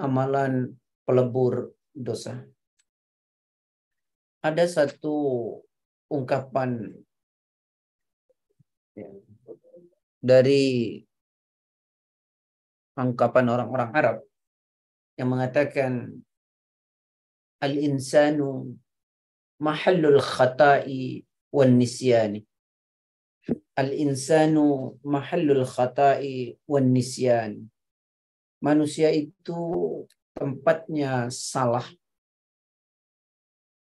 amalan pelebur dosa. Ada satu ungkapan ya, dari ungkapan orang-orang Arab yang mengatakan al-insanu mahallul khata'i wan nisyani. Al-insanu mahallul khata'i wan nisyani. Manusia itu tempatnya salah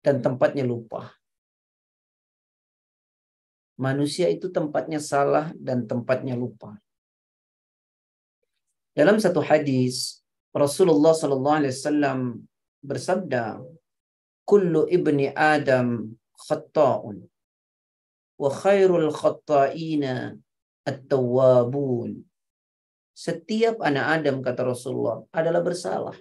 dan tempatnya lupa. Manusia itu tempatnya salah dan tempatnya lupa. Dalam satu hadis Rasulullah sallallahu alaihi wasallam bersabda, "Kullu ibni Adam khata'un wa khairul khata'ina at-tawwabun." Setiap anak Adam kata Rasulullah adalah bersalah.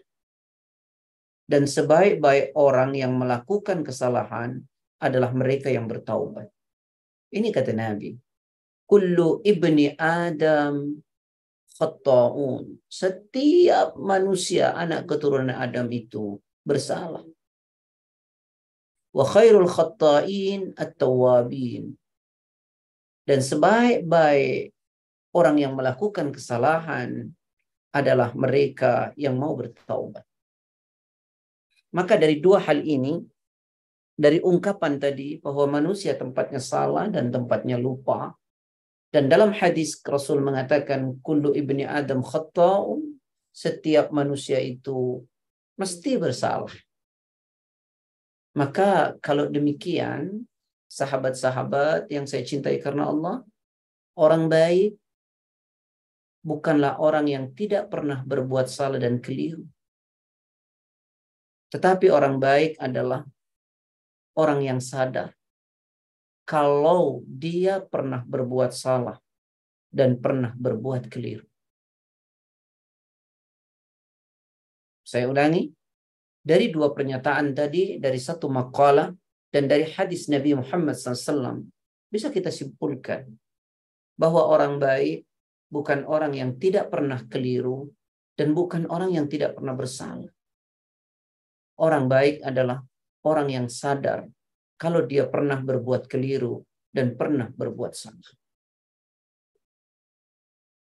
Dan sebaik-baik orang yang melakukan kesalahan adalah mereka yang bertaubat. Ini kata Nabi. Kullu ibni Adam khata'un. Setiap manusia anak keturunan Adam itu bersalah. Wa khairul khatta'in at-tawwabin. Dan sebaik-baik orang yang melakukan kesalahan adalah mereka yang mau bertaubat. Maka dari dua hal ini, dari ungkapan tadi bahwa manusia tempatnya salah dan tempatnya lupa. Dan dalam hadis Rasul mengatakan kullu ibni Adam khata'un, setiap manusia itu mesti bersalah. Maka kalau demikian, sahabat-sahabat yang saya cintai karena Allah, orang baik bukanlah orang yang tidak pernah berbuat salah dan keliru. Tetapi orang baik adalah orang yang sadar kalau dia pernah berbuat salah dan pernah berbuat keliru. Saya ulangi, dari dua pernyataan tadi, dari satu makalah dan dari hadis Nabi Muhammad SAW, bisa kita simpulkan bahwa orang baik bukan orang yang tidak pernah keliru dan bukan orang yang tidak pernah bersalah. Orang baik adalah orang yang sadar kalau dia pernah berbuat keliru dan pernah berbuat salah.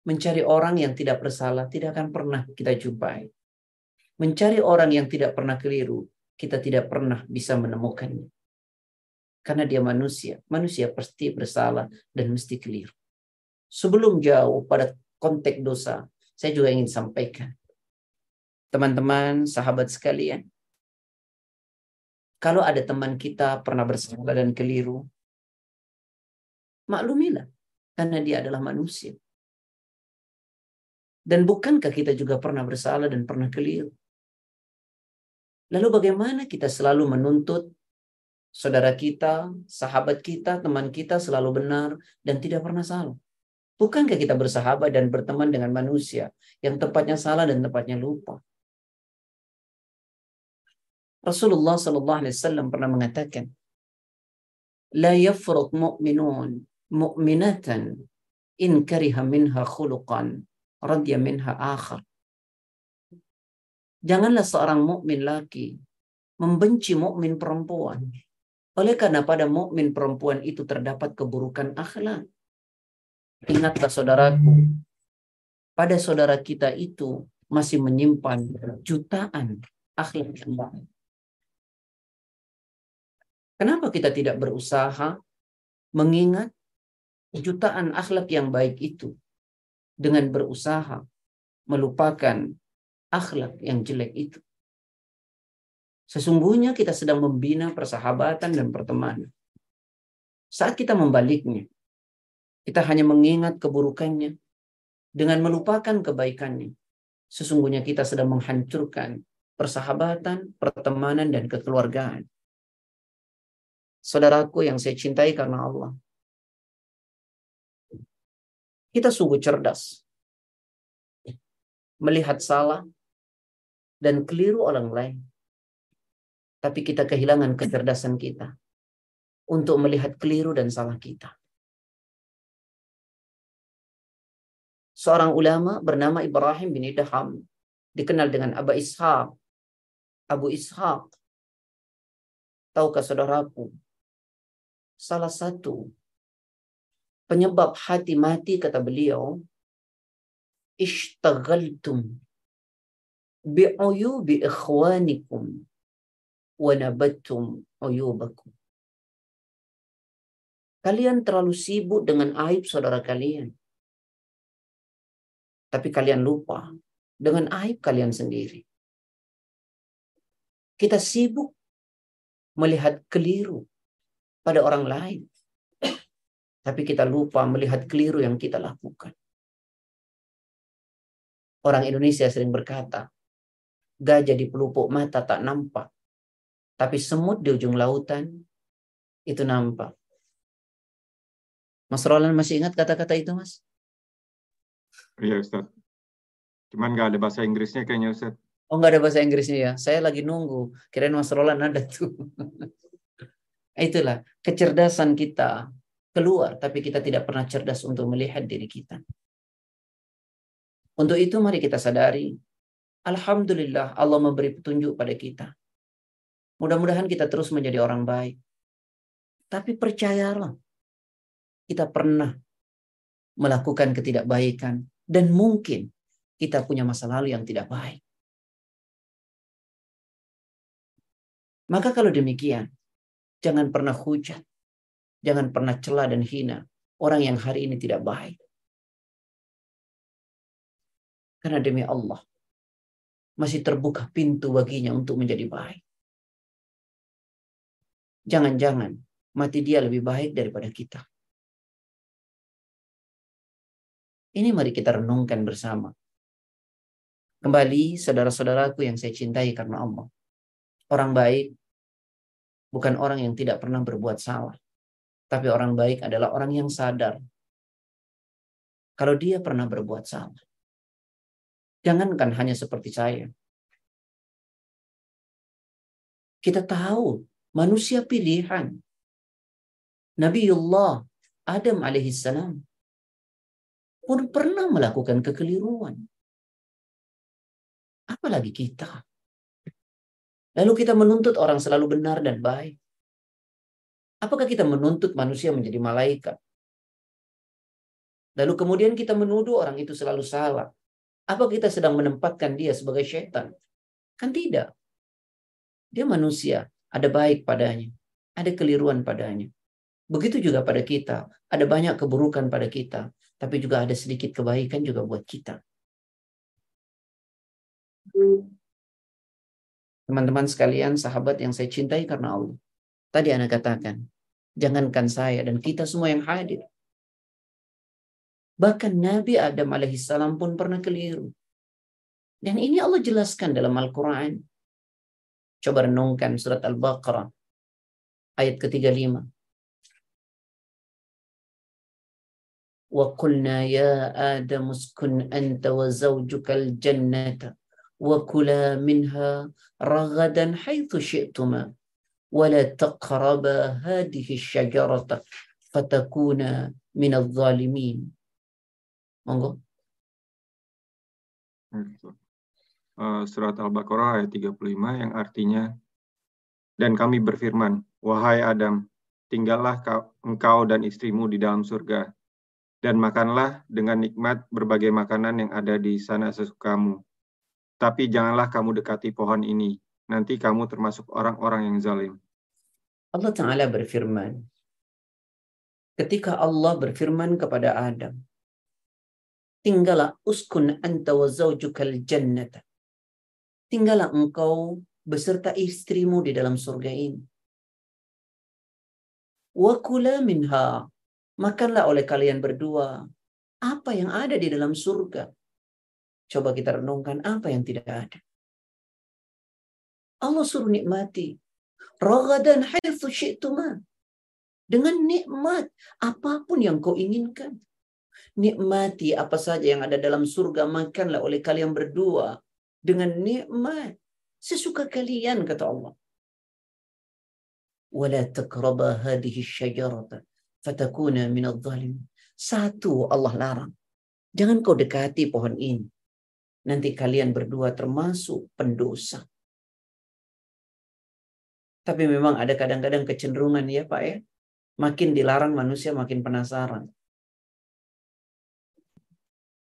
Mencari orang yang tidak bersalah tidak akan pernah kita jumpai. Mencari orang yang tidak pernah keliru, kita tidak pernah bisa menemukannya. Karena dia manusia, manusia pasti bersalah dan mesti keliru. Sebelum jauh pada konteks dosa, saya juga ingin sampaikan. Teman-teman, sahabat sekalian, kalau ada teman kita pernah bersalah dan keliru, maklumilah karena dia adalah manusia. Dan bukankah kita juga pernah bersalah dan pernah keliru? Lalu bagaimana kita selalu menuntut saudara kita, sahabat kita, teman kita selalu benar dan tidak pernah salah? Bukankah kita bersahabat dan berteman dengan manusia yang tempatnya salah dan tempatnya lupa? Rasulullah sallallahu alaihi wasallam pernah mengatakan, "La yafruq mu'minun mu'minatan in kariha minha khuluqan radya minha akhar." Janganlah seorang mukmin laki membenci mukmin perempuan. Oleh karena pada mukmin perempuan itu terdapat keburukan akhlak. Ingatlah saudaraku, pada saudara kita itu masih menyimpan jutaan akhlak yang baik. Kenapa kita tidak berusaha mengingat jutaan akhlak yang baik itu dengan berusaha melupakan akhlak yang jelek itu? Sesungguhnya kita sedang membina persahabatan dan pertemanan. Saat kita membaliknya, kita hanya mengingat keburukannya dengan melupakan kebaikannya. Sesungguhnya kita sedang menghancurkan persahabatan, pertemanan, dan kekeluargaan saudaraku yang saya cintai karena Allah. Kita sungguh cerdas. Melihat salah dan keliru orang lain. Tapi kita kehilangan kecerdasan kita untuk melihat keliru dan salah kita. Seorang ulama bernama Ibrahim bin Idham dikenal dengan Abu Ishaq. Abu Ishaq. Tahukah saudaraku? Salah satu penyebab hati mati kata beliau ishtaghaltum bi'uyubi ikhwanikum wa nabattum uyubakum Kalian terlalu sibuk dengan aib saudara kalian. Tapi kalian lupa dengan aib kalian sendiri. Kita sibuk melihat keliru pada orang lain. Tapi kita lupa melihat keliru yang kita lakukan. Orang Indonesia sering berkata, gajah di pelupuk mata tak nampak. Tapi semut di ujung lautan itu nampak. Mas Roland masih ingat kata-kata itu, Mas? Iya, Ustaz. Cuman nggak ada bahasa Inggrisnya kayaknya, Ustaz. Oh, nggak ada bahasa Inggrisnya ya? Saya lagi nunggu. Kirain Mas Roland ada tuh. Itulah kecerdasan kita keluar, tapi kita tidak pernah cerdas untuk melihat diri kita. Untuk itu mari kita sadari, Alhamdulillah Allah memberi petunjuk pada kita. Mudah-mudahan kita terus menjadi orang baik. Tapi percayalah, kita pernah melakukan ketidakbaikan dan mungkin kita punya masa lalu yang tidak baik. Maka kalau demikian, jangan pernah hujat, jangan pernah celah dan hina orang yang hari ini tidak baik. Karena demi Allah, masih terbuka pintu baginya untuk menjadi baik. Jangan-jangan mati dia lebih baik daripada kita. Ini mari kita renungkan bersama. Kembali saudara-saudaraku yang saya cintai karena Allah. Orang baik bukan orang yang tidak pernah berbuat salah. Tapi orang baik adalah orang yang sadar. Kalau dia pernah berbuat salah. Jangankan hanya seperti saya. Kita tahu manusia pilihan. Nabiullah Adam alaihissalam pun pernah melakukan kekeliruan. Apalagi kita. Lalu kita menuntut orang selalu benar dan baik. Apakah kita menuntut manusia menjadi malaikat? Lalu kemudian kita menuduh orang itu selalu salah. Apa kita sedang menempatkan dia sebagai syaitan? Kan tidak. Dia manusia, ada baik padanya, ada keliruan padanya. Begitu juga pada kita, ada banyak keburukan pada kita, tapi juga ada sedikit kebaikan juga buat kita. Teman-teman sekalian, sahabat yang saya cintai karena Allah. Tadi Anda katakan, jangankan saya dan kita semua yang hadir. Bahkan Nabi Adam alaihissalam pun pernah keliru. Dan ini Allah jelaskan dalam Al-Quran. Coba renungkan surat Al-Baqarah ayat ke-35. وقلنا يا آدم اسكن أنت وزوجك الجنة وكلا منها رغدا حيث شئتما ولا تقربا هذه الشجرة فتكونا من الظالمين Monggo. Surat Al-Baqarah ayat 35 yang artinya dan kami berfirman, wahai Adam, tinggallah engkau dan istrimu di dalam surga dan makanlah dengan nikmat berbagai makanan yang ada di sana sesukamu. Tapi janganlah kamu dekati pohon ini, nanti kamu termasuk orang-orang yang zalim. Allah Ta'ala berfirman, ketika Allah berfirman kepada Adam, tinggallah uskun anta wa zawjukal jannata. Tinggallah engkau beserta istrimu di dalam surga ini. Wa kula minha Makanlah oleh kalian berdua apa yang ada di dalam surga. Coba kita renungkan apa yang tidak ada. Allah suruh nikmati. Ragadan. Dengan nikmat apa pun yang kau inginkan. Nikmati apa saja yang ada dalam surga makanlah oleh kalian berdua dengan nikmat sesuka kalian kata Allah. Wala taqraba hadhihi syajarata fatakuna minadh zalim. Satu Allah larang. Jangan kau dekati pohon ini. nanti kalian berdua termasuk pendosa. Tapi memang ada kadang-kadang kecenderungan ya Pak ya. Makin dilarang manusia makin penasaran.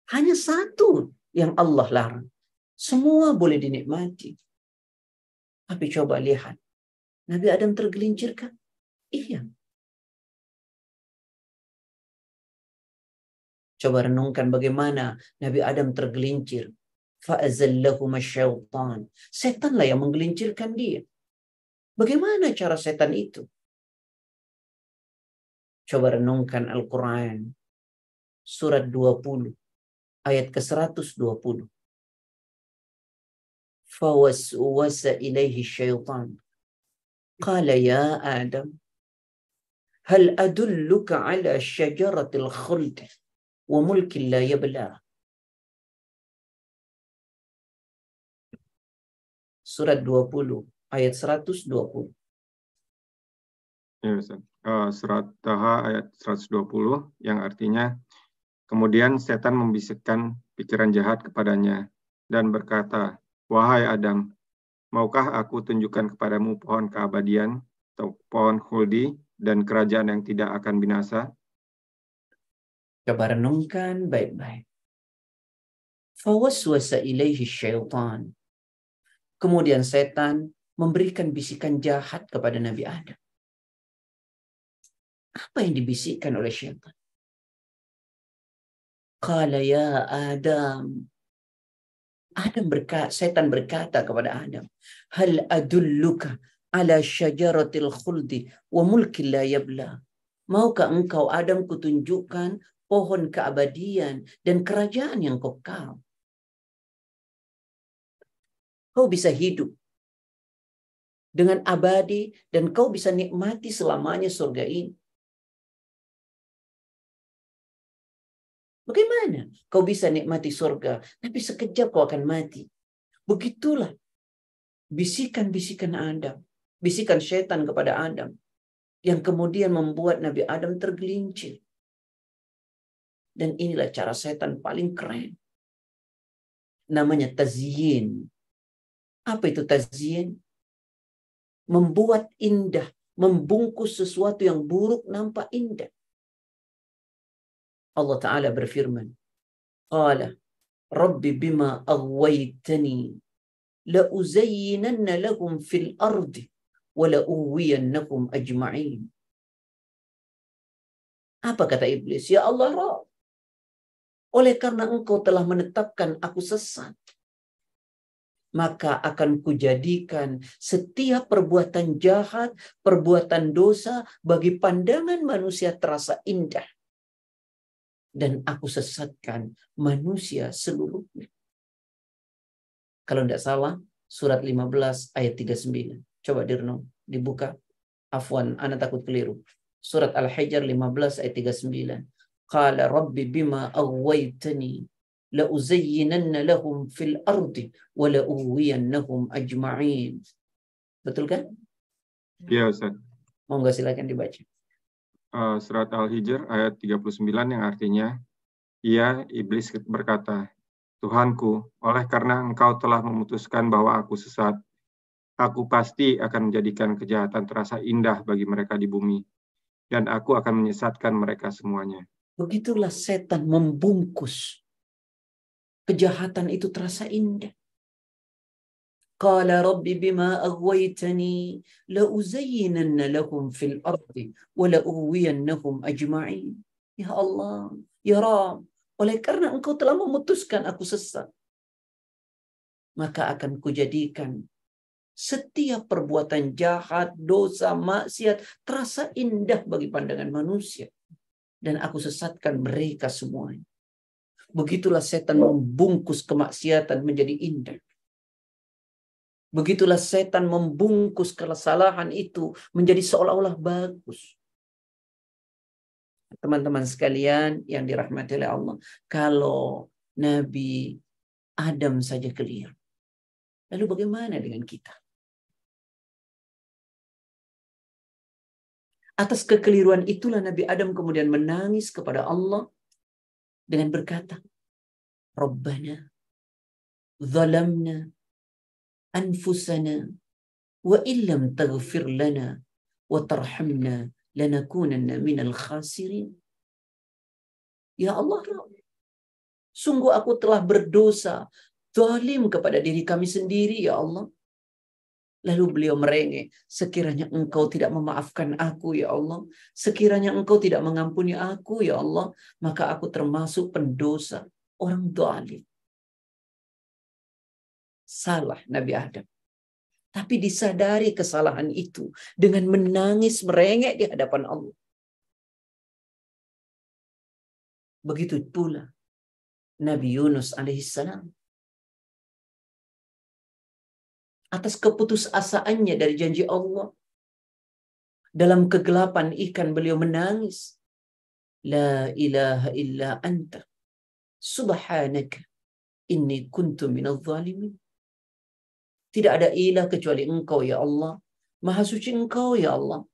Hanya satu yang Allah larang. Semua boleh dinikmati. Tapi coba lihat. Nabi Adam tergelincirkan? Iya. Coba renungkan bagaimana Nabi Adam tergelincir. Setanlah yang menggelincirkan dia. Bagaimana cara setan itu? Coba renungkan Al-Quran. Surat 20. Ayat ke-120. Fawaswasa ilaihi syaitan. Qala ya Adam. Hal adulluka ala syajaratil khuld mulkin la yabla. Surat 20 ayat 120. Ya, Ustaz. Uh, surat Taha ayat 120 yang artinya kemudian setan membisikkan pikiran jahat kepadanya dan berkata, "Wahai Adam, maukah aku tunjukkan kepadamu pohon keabadian atau pohon huldi dan kerajaan yang tidak akan binasa?" Coba renungkan baik-baik. Fawaswasa ilaihi syaitan. Kemudian setan memberikan bisikan jahat kepada Nabi Adam. Apa yang dibisikkan oleh syaitan? Qala ya Adam. Adam berkata, setan berkata kepada Adam, Hal adulluka ala syajaratil khuldi wa mulki la yabla. Maukah engkau Adam kutunjukkan pohon keabadian dan kerajaan yang kekal? Kau bisa hidup dengan abadi dan kau bisa nikmati selamanya surga ini. Bagaimana kau bisa nikmati surga, tapi sekejap kau akan mati. Begitulah bisikan-bisikan Adam, bisikan setan kepada Adam, yang kemudian membuat Nabi Adam tergelincir. Dan inilah cara setan paling keren. Namanya tazyin. Apa itu tazyin? membuat indah, membungkus sesuatu yang buruk nampak indah. Allah Ta'ala berfirman, Qala, Rabbi bima aghwaytani, la'uzayyinanna lahum fil ardi, wa ajma'in. Apa kata iblis? Ya Allah, Rabb. Oleh karena engkau telah menetapkan aku sesat, maka akan kujadikan setiap perbuatan jahat, perbuatan dosa bagi pandangan manusia terasa indah. Dan aku sesatkan manusia seluruhnya. Kalau tidak salah, surat 15 ayat 39. Coba direnung, dibuka. Afwan, anak takut keliru. Surat Al-Hijr 15 ayat 39. Qala rabbi bima awaitani la'uzayyinanna lahum fil ardi wa la'uwiyannahum ajma'in. Betul kan? Iya, Ustaz. Monggo silakan dibaca. Uh, surat Al-Hijr ayat 39 yang artinya, Ia, Iblis berkata, Tuhanku, oleh karena engkau telah memutuskan bahwa aku sesat, aku pasti akan menjadikan kejahatan terasa indah bagi mereka di bumi, dan aku akan menyesatkan mereka semuanya. Begitulah setan membungkus kejahatan itu terasa indah. Qala rabbi bima aghwaytani la uzayyinanna lahum fil ardi wa la uwiyannahum ajma'in. Ya Allah, ya Rabb, oleh karena engkau telah memutuskan aku sesat, maka akan kujadikan setiap perbuatan jahat, dosa, maksiat terasa indah bagi pandangan manusia. Dan aku sesatkan mereka semuanya. Begitulah setan membungkus kemaksiatan menjadi indah. Begitulah setan membungkus kesalahan itu menjadi seolah-olah bagus. Teman-teman sekalian yang dirahmati oleh Allah, kalau Nabi Adam saja keliru, lalu bagaimana dengan kita? Atas kekeliruan itulah Nabi Adam kemudian menangis kepada Allah dengan berkata, Rabbana, zalamna, anfusana, wa illam taghfir lana, wa tarhamna, lanakunanna minal khasirin. Ya Allah, sungguh aku telah berdosa, zalim kepada diri kami sendiri, ya Allah. Lalu beliau merengek, sekiranya engkau tidak memaafkan aku, ya Allah. Sekiranya engkau tidak mengampuni aku, ya Allah. Maka aku termasuk pendosa, orang zalim. Salah Nabi Adam. Tapi disadari kesalahan itu dengan menangis merengek di hadapan Allah. Begitu pula Nabi Yunus alaihissalam. Atas keputusasaannya dari janji Allah. Dalam kegelapan ikan beliau menangis. La ilaha illa anta. Subhanaka. Inni kuntu minal zalimin. Tidak ada ilah kecuali engkau ya Allah. Maha suci engkau ya Allah.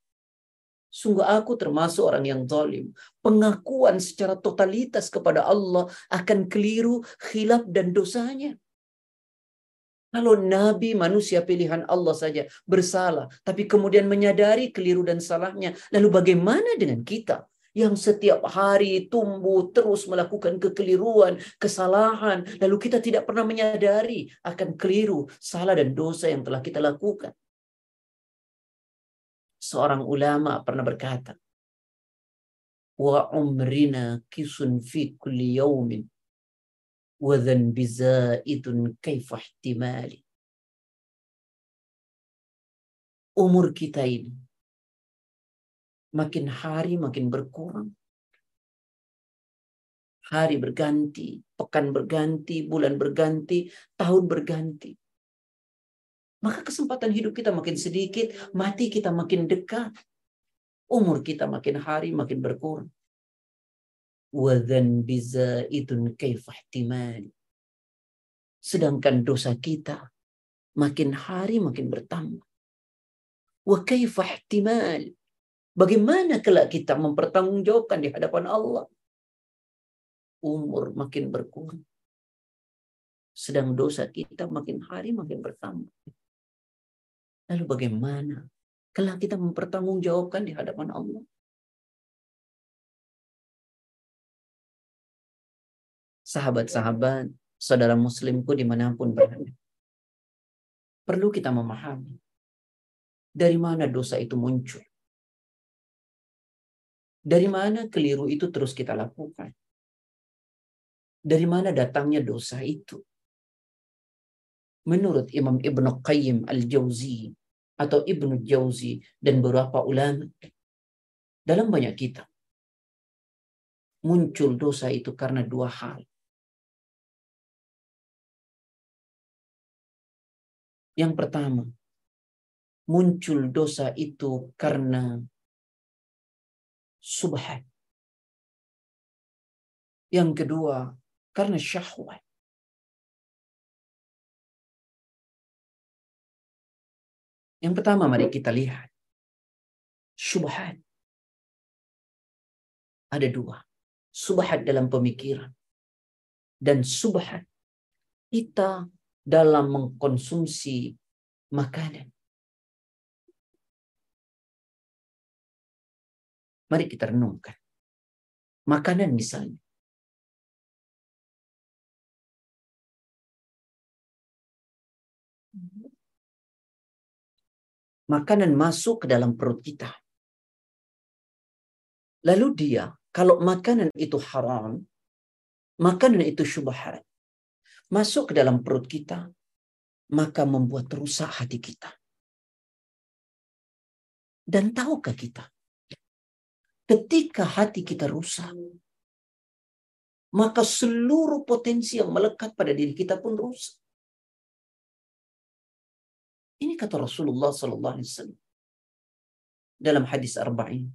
Sungguh aku termasuk orang yang zalim. Pengakuan secara totalitas kepada Allah akan keliru, khilaf dan dosanya. Kalau Nabi manusia pilihan Allah saja bersalah, tapi kemudian menyadari keliru dan salahnya, lalu bagaimana dengan kita? yang setiap hari tumbuh terus melakukan kekeliruan, kesalahan, lalu kita tidak pernah menyadari akan keliru, salah dan dosa yang telah kita lakukan seorang ulama pernah berkata, wa umrina kisun fi kulli yawmin dhanbi zaidun kaifa ihtimali. Umur kita ini makin hari makin berkurang. Hari berganti, pekan berganti, bulan berganti, tahun berganti. Maka kesempatan hidup kita makin sedikit, mati kita makin dekat. Umur kita makin hari makin berkurang. Wadhan biza itun kaifah Sedangkan dosa kita makin hari makin bertambah. Wa kaifah Bagaimana kelak kita mempertanggungjawabkan di hadapan Allah? Umur makin berkurang. Sedang dosa kita makin hari makin bertambah. Lalu bagaimana? Kelak kita mempertanggungjawabkan di hadapan Allah. Sahabat-sahabat, saudara muslimku di mana pun berada. Perlu kita memahami dari mana dosa itu muncul. Dari mana keliru itu terus kita lakukan. Dari mana datangnya dosa itu. Menurut Imam Ibn Qayyim Al-Jauzi atau Ibnu Jauzi dan beberapa ulama dalam banyak kitab muncul dosa itu karena dua hal. Yang pertama, muncul dosa itu karena subhat. Yang kedua, karena syahwat. Yang pertama mari kita lihat. Subhat. Ada dua. Subhat dalam pemikiran. Dan subhat kita dalam mengkonsumsi makanan. Mari kita renungkan. Makanan misalnya. makanan masuk ke dalam perut kita. Lalu dia, kalau makanan itu haram, makanan itu syubhat, masuk ke dalam perut kita, maka membuat rusak hati kita. Dan tahukah kita, ketika hati kita rusak, maka seluruh potensi yang melekat pada diri kita pun rusak. Ini kata Rasulullah sallallahu alaihi wasallam. Dalam hadis arba'in.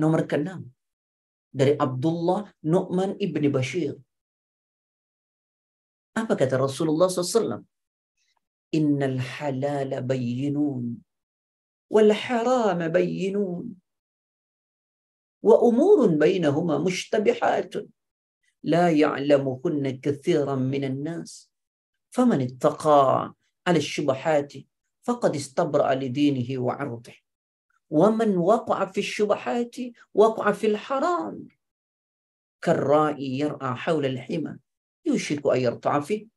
Nomor ke-6. Dari Abdullah Nu'man ibni Bashir. Apa kata Rasulullah SAW? Innal halala bayyinun. Wal haram bayyinun. Wa umurun bainahuma mushtabihatun. La ya'lamuhunna kathiran minan nas. Faman ittaqa ala syubahati faqad istabra'a li dinihi wa 'irdihi. Wa man waqa'a fi syubahati waqa'a fil haram. Karra'i yar'a hawla al-hima yushiku an yarta'a fi.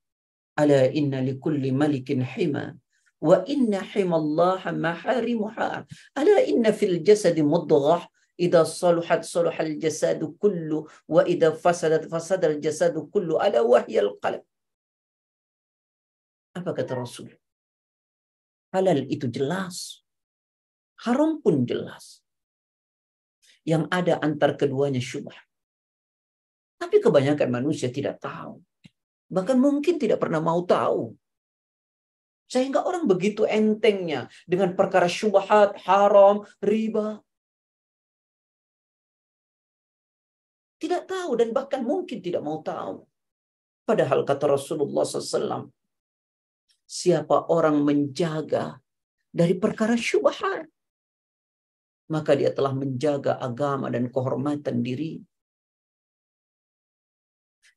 Ala inna likulli malikin hima wa inna himallaha maharimuha. Ala inna fil jasadi mudghah إذا صلحت صلح الجسد كله وإذا فسدت فسد الجسد كله ألا وهي القلب apa kata Rasul halal itu jelas haram pun jelas yang ada antar keduanya syubhat tapi kebanyakan manusia tidak tahu bahkan mungkin tidak pernah mau tahu sehingga orang begitu entengnya dengan perkara syubhat, haram, riba, Tidak tahu dan bahkan mungkin tidak mau tahu. Padahal kata Rasulullah SAW, siapa orang menjaga dari perkara syubhat, maka dia telah menjaga agama dan kehormatan diri.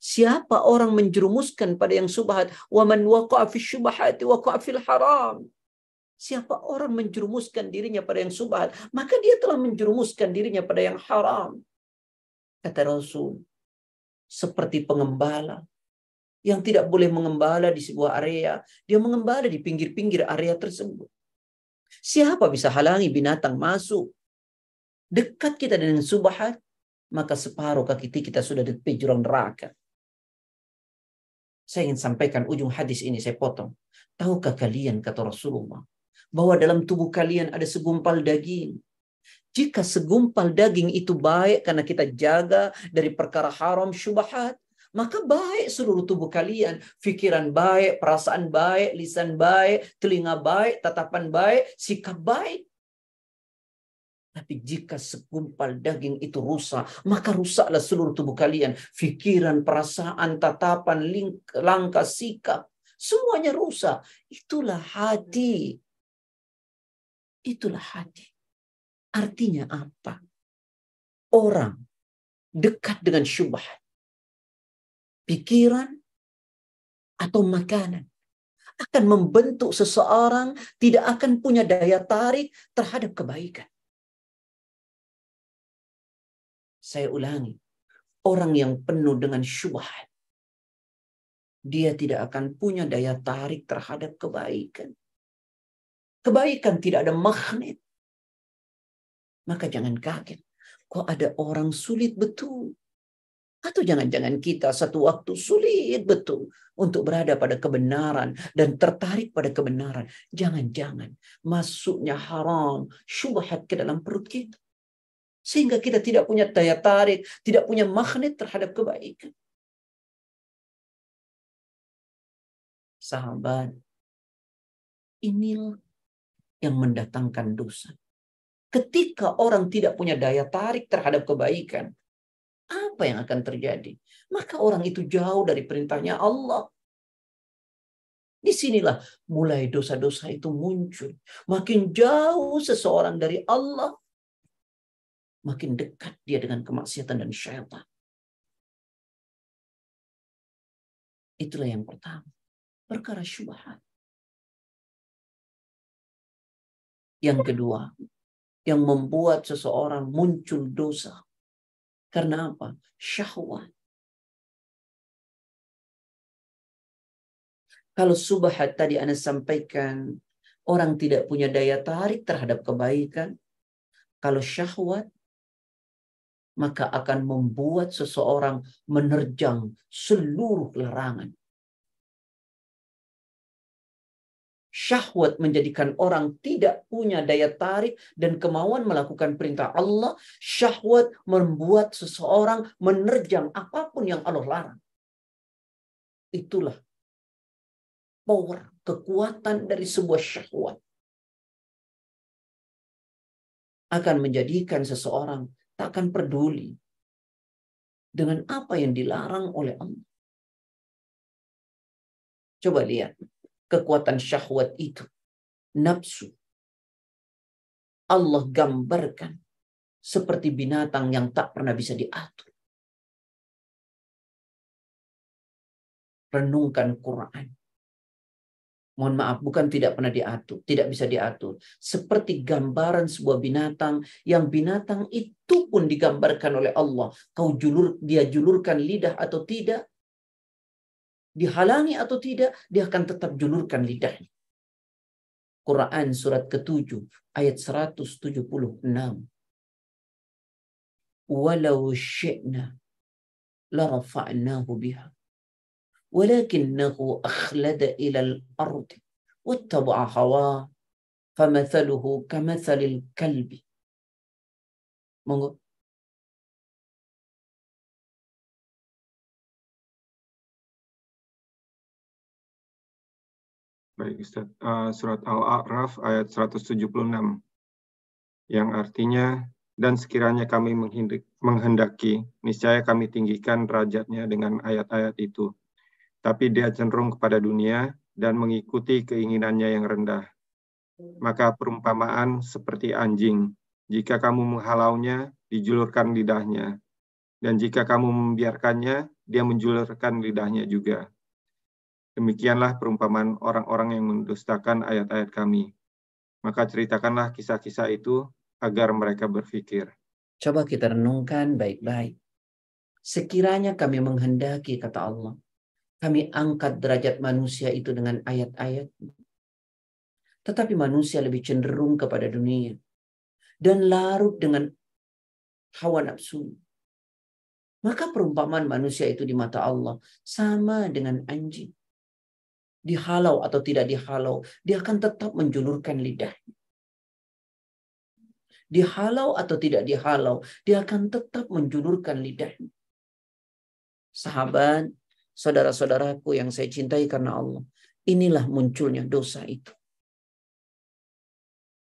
Siapa orang menjerumuskan pada yang subhat, wa man waqa'a fi syubhati waqa'a fil haram. Siapa orang menjerumuskan dirinya pada yang subhat, maka dia telah menjerumuskan dirinya pada yang haram. Kata Rasul, seperti pengembala yang tidak boleh mengembala di sebuah area, dia mengembala di pinggir-pinggir area tersebut. Siapa bisa halangi binatang masuk? Dekat kita dengan subahat, maka separuh kaki kita sudah di jurang neraka. Saya ingin sampaikan ujung hadis ini, saya potong. Tahukah kalian, kata Rasulullah, bahwa dalam tubuh kalian ada segumpal daging jika segumpal daging itu baik karena kita jaga dari perkara haram syubhat, maka baik seluruh tubuh kalian. Pikiran baik, perasaan baik, lisan baik, telinga baik, tatapan baik, sikap baik. Tapi jika segumpal daging itu rusak, maka rusaklah seluruh tubuh kalian. Pikiran, perasaan, tatapan, langkah, sikap. Semuanya rusak. Itulah hati. Itulah hati. Artinya apa? Orang dekat dengan syubhat. Pikiran atau makanan akan membentuk seseorang tidak akan punya daya tarik terhadap kebaikan. Saya ulangi, orang yang penuh dengan syubhat, dia tidak akan punya daya tarik terhadap kebaikan. Kebaikan tidak ada magnet maka jangan kaget. Kok ada orang sulit betul? Atau jangan-jangan kita satu waktu sulit betul untuk berada pada kebenaran dan tertarik pada kebenaran. Jangan-jangan masuknya haram, syubhat ke dalam perut kita. Sehingga kita tidak punya daya tarik, tidak punya magnet terhadap kebaikan. Sahabat, inilah yang mendatangkan dosa. Ketika orang tidak punya daya tarik terhadap kebaikan, apa yang akan terjadi? Maka orang itu jauh dari perintahnya Allah. Di sinilah mulai dosa-dosa itu muncul. Makin jauh seseorang dari Allah, makin dekat dia dengan kemaksiatan dan syaitan. Itulah yang pertama. Perkara syubhat. Yang kedua, yang membuat seseorang muncul dosa. Karena apa? Syahwat. Kalau subhat tadi Anda sampaikan, orang tidak punya daya tarik terhadap kebaikan. Kalau syahwat, maka akan membuat seseorang menerjang seluruh larangan. Syahwat menjadikan orang tidak punya daya tarik dan kemauan melakukan perintah Allah. Syahwat membuat seseorang menerjang apa pun yang Allah larang. Itulah power, kekuatan dari sebuah syahwat. Akan menjadikan seseorang tak akan peduli dengan apa yang dilarang oleh Allah. Coba lihat kekuatan syahwat itu. Nafsu. Allah gambarkan seperti binatang yang tak pernah bisa diatur. Renungkan Quran. Mohon maaf, bukan tidak pernah diatur, tidak bisa diatur. Seperti gambaran sebuah binatang yang binatang itu pun digambarkan oleh Allah. Kau julur, dia julurkan lidah atau tidak, dihalangi atau tidak, dia akan tetap julurkan lidahnya. Quran surat ke-7 ayat 176. Walau syi'na la rafa'nahu biha. Akhlada ila al-ardi wattaba'a hawa famathaluhu kamathalil kalbi. Monggo. Baik Ustaz, uh, surat Al-A'raf ayat 176 yang artinya dan sekiranya kami menghendaki, niscaya kami tinggikan derajatnya dengan ayat-ayat itu. Tapi dia cenderung kepada dunia dan mengikuti keinginannya yang rendah. Maka perumpamaan seperti anjing, jika kamu menghalaunya, dijulurkan lidahnya. Dan jika kamu membiarkannya, dia menjulurkan lidahnya juga. Demikianlah perumpamaan orang-orang yang mendustakan ayat-ayat kami. Maka ceritakanlah kisah-kisah itu agar mereka berpikir. Coba kita renungkan baik-baik. Sekiranya kami menghendaki, kata Allah, kami angkat derajat manusia itu dengan ayat-ayat. Tetapi manusia lebih cenderung kepada dunia. Dan larut dengan hawa nafsu. Maka perumpamaan manusia itu di mata Allah sama dengan anjing dihalau atau tidak dihalau, dia akan tetap menjulurkan lidahnya. Dihalau atau tidak dihalau, dia akan tetap menjulurkan lidahnya. Sahabat, saudara-saudaraku yang saya cintai karena Allah, inilah munculnya dosa itu.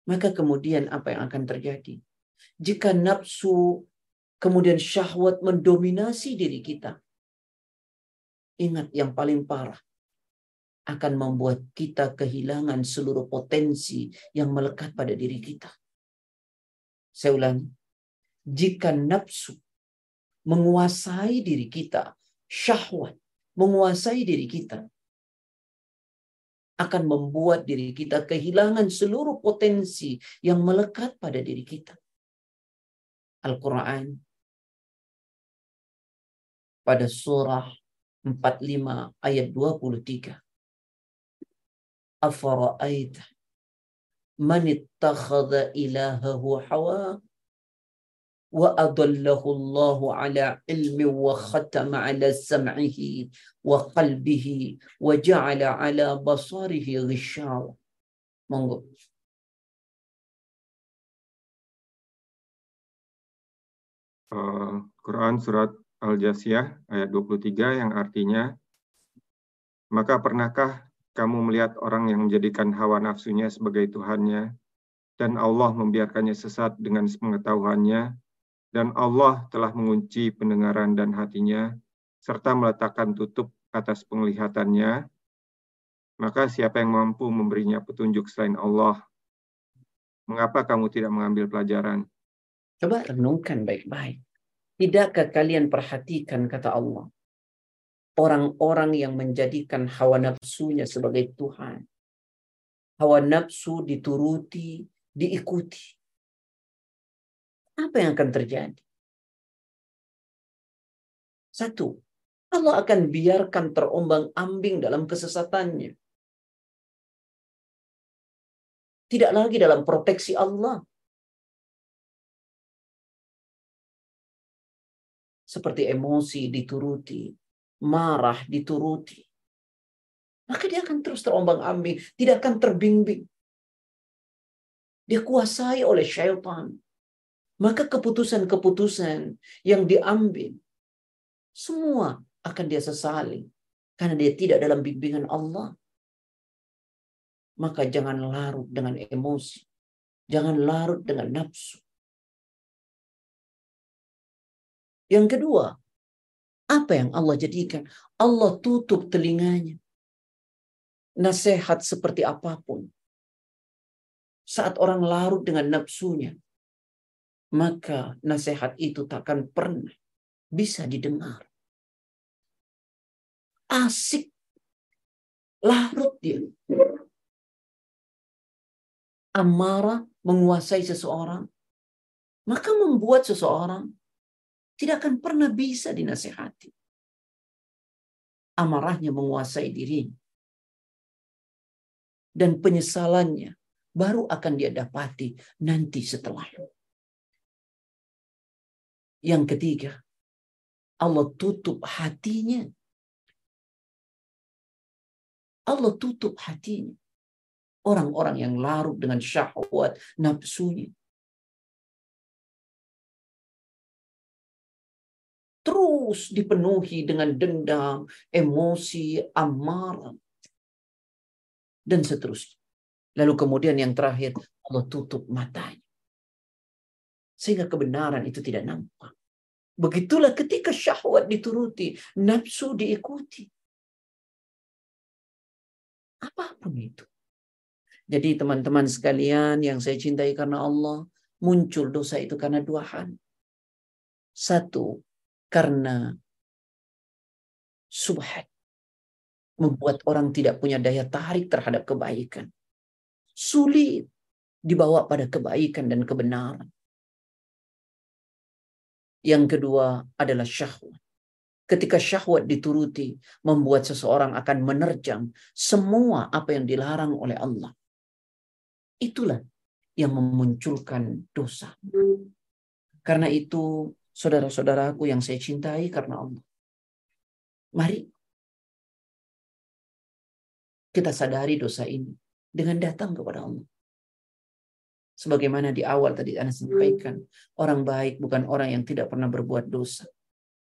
Maka kemudian apa yang akan terjadi? Jika nafsu kemudian syahwat mendominasi diri kita, ingat yang paling parah, akan membuat kita kehilangan seluruh potensi yang melekat pada diri kita. Saya ulangi, jika nafsu menguasai diri kita, syahwat menguasai diri kita akan membuat diri kita kehilangan seluruh potensi yang melekat pada diri kita. Al-Quran pada surah 45 ayat 23. Afara'aita manittakhadha ilahahu hawa'a وأضله الله على علم وختم على سمعه وقلبه وجعل على بصره غشاوة monggo uh, Quran surat Al-Jasiyah ayat 23 yang artinya maka pernahkah kamu melihat orang yang menjadikan hawa nafsunya sebagai Tuhannya, dan Allah membiarkannya sesat dengan pengetahuannya, dan Allah telah mengunci pendengaran dan hatinya, serta meletakkan tutup atas penglihatannya, maka siapa yang mampu memberinya petunjuk selain Allah? Mengapa kamu tidak mengambil pelajaran? Coba renungkan baik-baik. Tidakkah kalian perhatikan kata Allah? orang-orang yang menjadikan hawa nafsunya sebagai Tuhan. Hawa nafsu dituruti, diikuti. Apa yang akan terjadi? Satu, Allah akan biarkan terombang-ambing dalam kesesatannya. Tidak lagi dalam proteksi Allah. Seperti emosi dituruti, marah dituruti, maka dia akan terus terombang-ambing, tidak akan terbimbing. Dia kuasai oleh syaitan. Maka keputusan-keputusan yang diambil, semua akan dia sesali. Karena dia tidak dalam bimbingan Allah. Maka jangan larut dengan emosi. Jangan larut dengan nafsu. Yang kedua, apa yang Allah jadikan? Allah tutup telinganya. Nasihat seperti apa pun. Saat orang larut dengan nafsunya, maka nasihat itu takkan pernah bisa didengar. Asik larut dia. amarah menguasai seseorang, maka membuat seseorang tidak akan pernah bisa dinasehati. Amarahnya menguasai dirinya. Dan penyesalannya baru akan dia dapati nanti setelahnya. Yang ketiga, Allah tutup hatinya. Allah tutup hatinya. Orang-orang yang larut dengan syahwat nafsunya. Terus dipenuhi dengan dendam, emosi, amarah, dan seterusnya. Lalu kemudian yang terakhir, Allah tutup matanya. Sehingga kebenaran itu tidak nampak. Begitulah ketika syahwat dituruti, nafsu diikuti. Apa pun itu. Jadi teman-teman sekalian yang saya cintai karena Allah, muncul dosa itu karena dua hal. Satu, karena subhat. Membuat orang tidak punya daya tarik terhadap kebaikan. Sulit dibawa pada kebaikan dan kebenaran. Yang kedua adalah syahwat. Ketika syahwat dituruti, membuat seseorang akan menerjang semua apa yang dilarang oleh Allah. Itulah yang memunculkan dosa. Karena itu, saudara-saudaraku yang saya cintai karena Allah. Mari kita sadari dosa ini dengan datang kepada Allah. Sebagaimana di awal tadi Anda sampaikan, orang baik bukan orang yang tidak pernah berbuat dosa.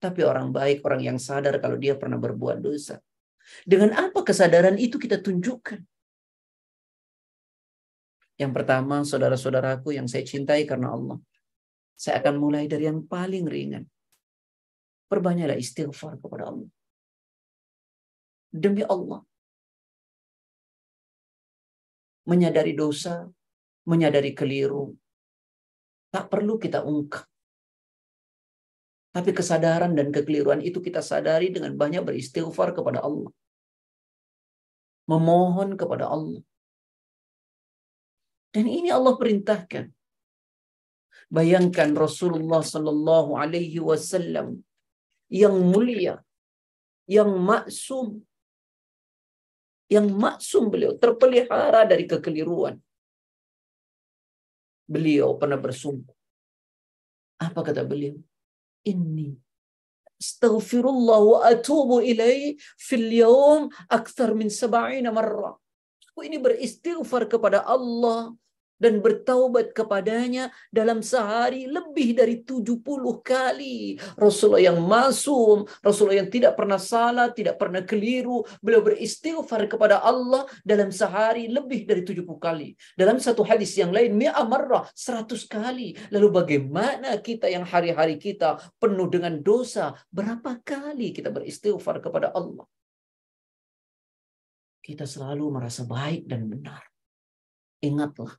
Tapi orang baik, orang yang sadar kalau dia pernah berbuat dosa. Dengan apa kesadaran itu kita tunjukkan? Yang pertama, saudara-saudaraku yang saya cintai karena Allah. Saya akan mulai dari yang paling ringan. Perbanyaklah istighfar kepada Allah. Demi Allah. Menyadari dosa menyadari keliru. Tak perlu kita ungkap. Tapi kesadaran dan kekeliruan itu kita sadari dengan banyak beristighfar kepada Allah. Memohon kepada Allah. Dan ini Allah perintahkan. Bayangkan Rasulullah Sallallahu Alaihi Wasallam yang mulia, yang maksum, yang maksum beliau terpelihara dari kekeliruan, beliau pernah bersumpah. Apa kata beliau? Ini astaghfirullah wa atubu ilaih fil yawm akthar min sab'ina marrah. Aku ini beristighfar kepada Allah dan bertaubat kepadanya dalam sehari lebih dari 70 kali. Rasulullah yang masum, Rasulullah yang tidak pernah salah, tidak pernah keliru, beliau beristighfar kepada Allah dalam sehari lebih dari 70 kali. Dalam satu hadis yang lain, mi'a marrah, 100 kali. Lalu bagaimana kita yang hari-hari kita penuh dengan dosa, berapa kali kita beristighfar kepada Allah? Kita selalu merasa baik dan benar. Ingatlah,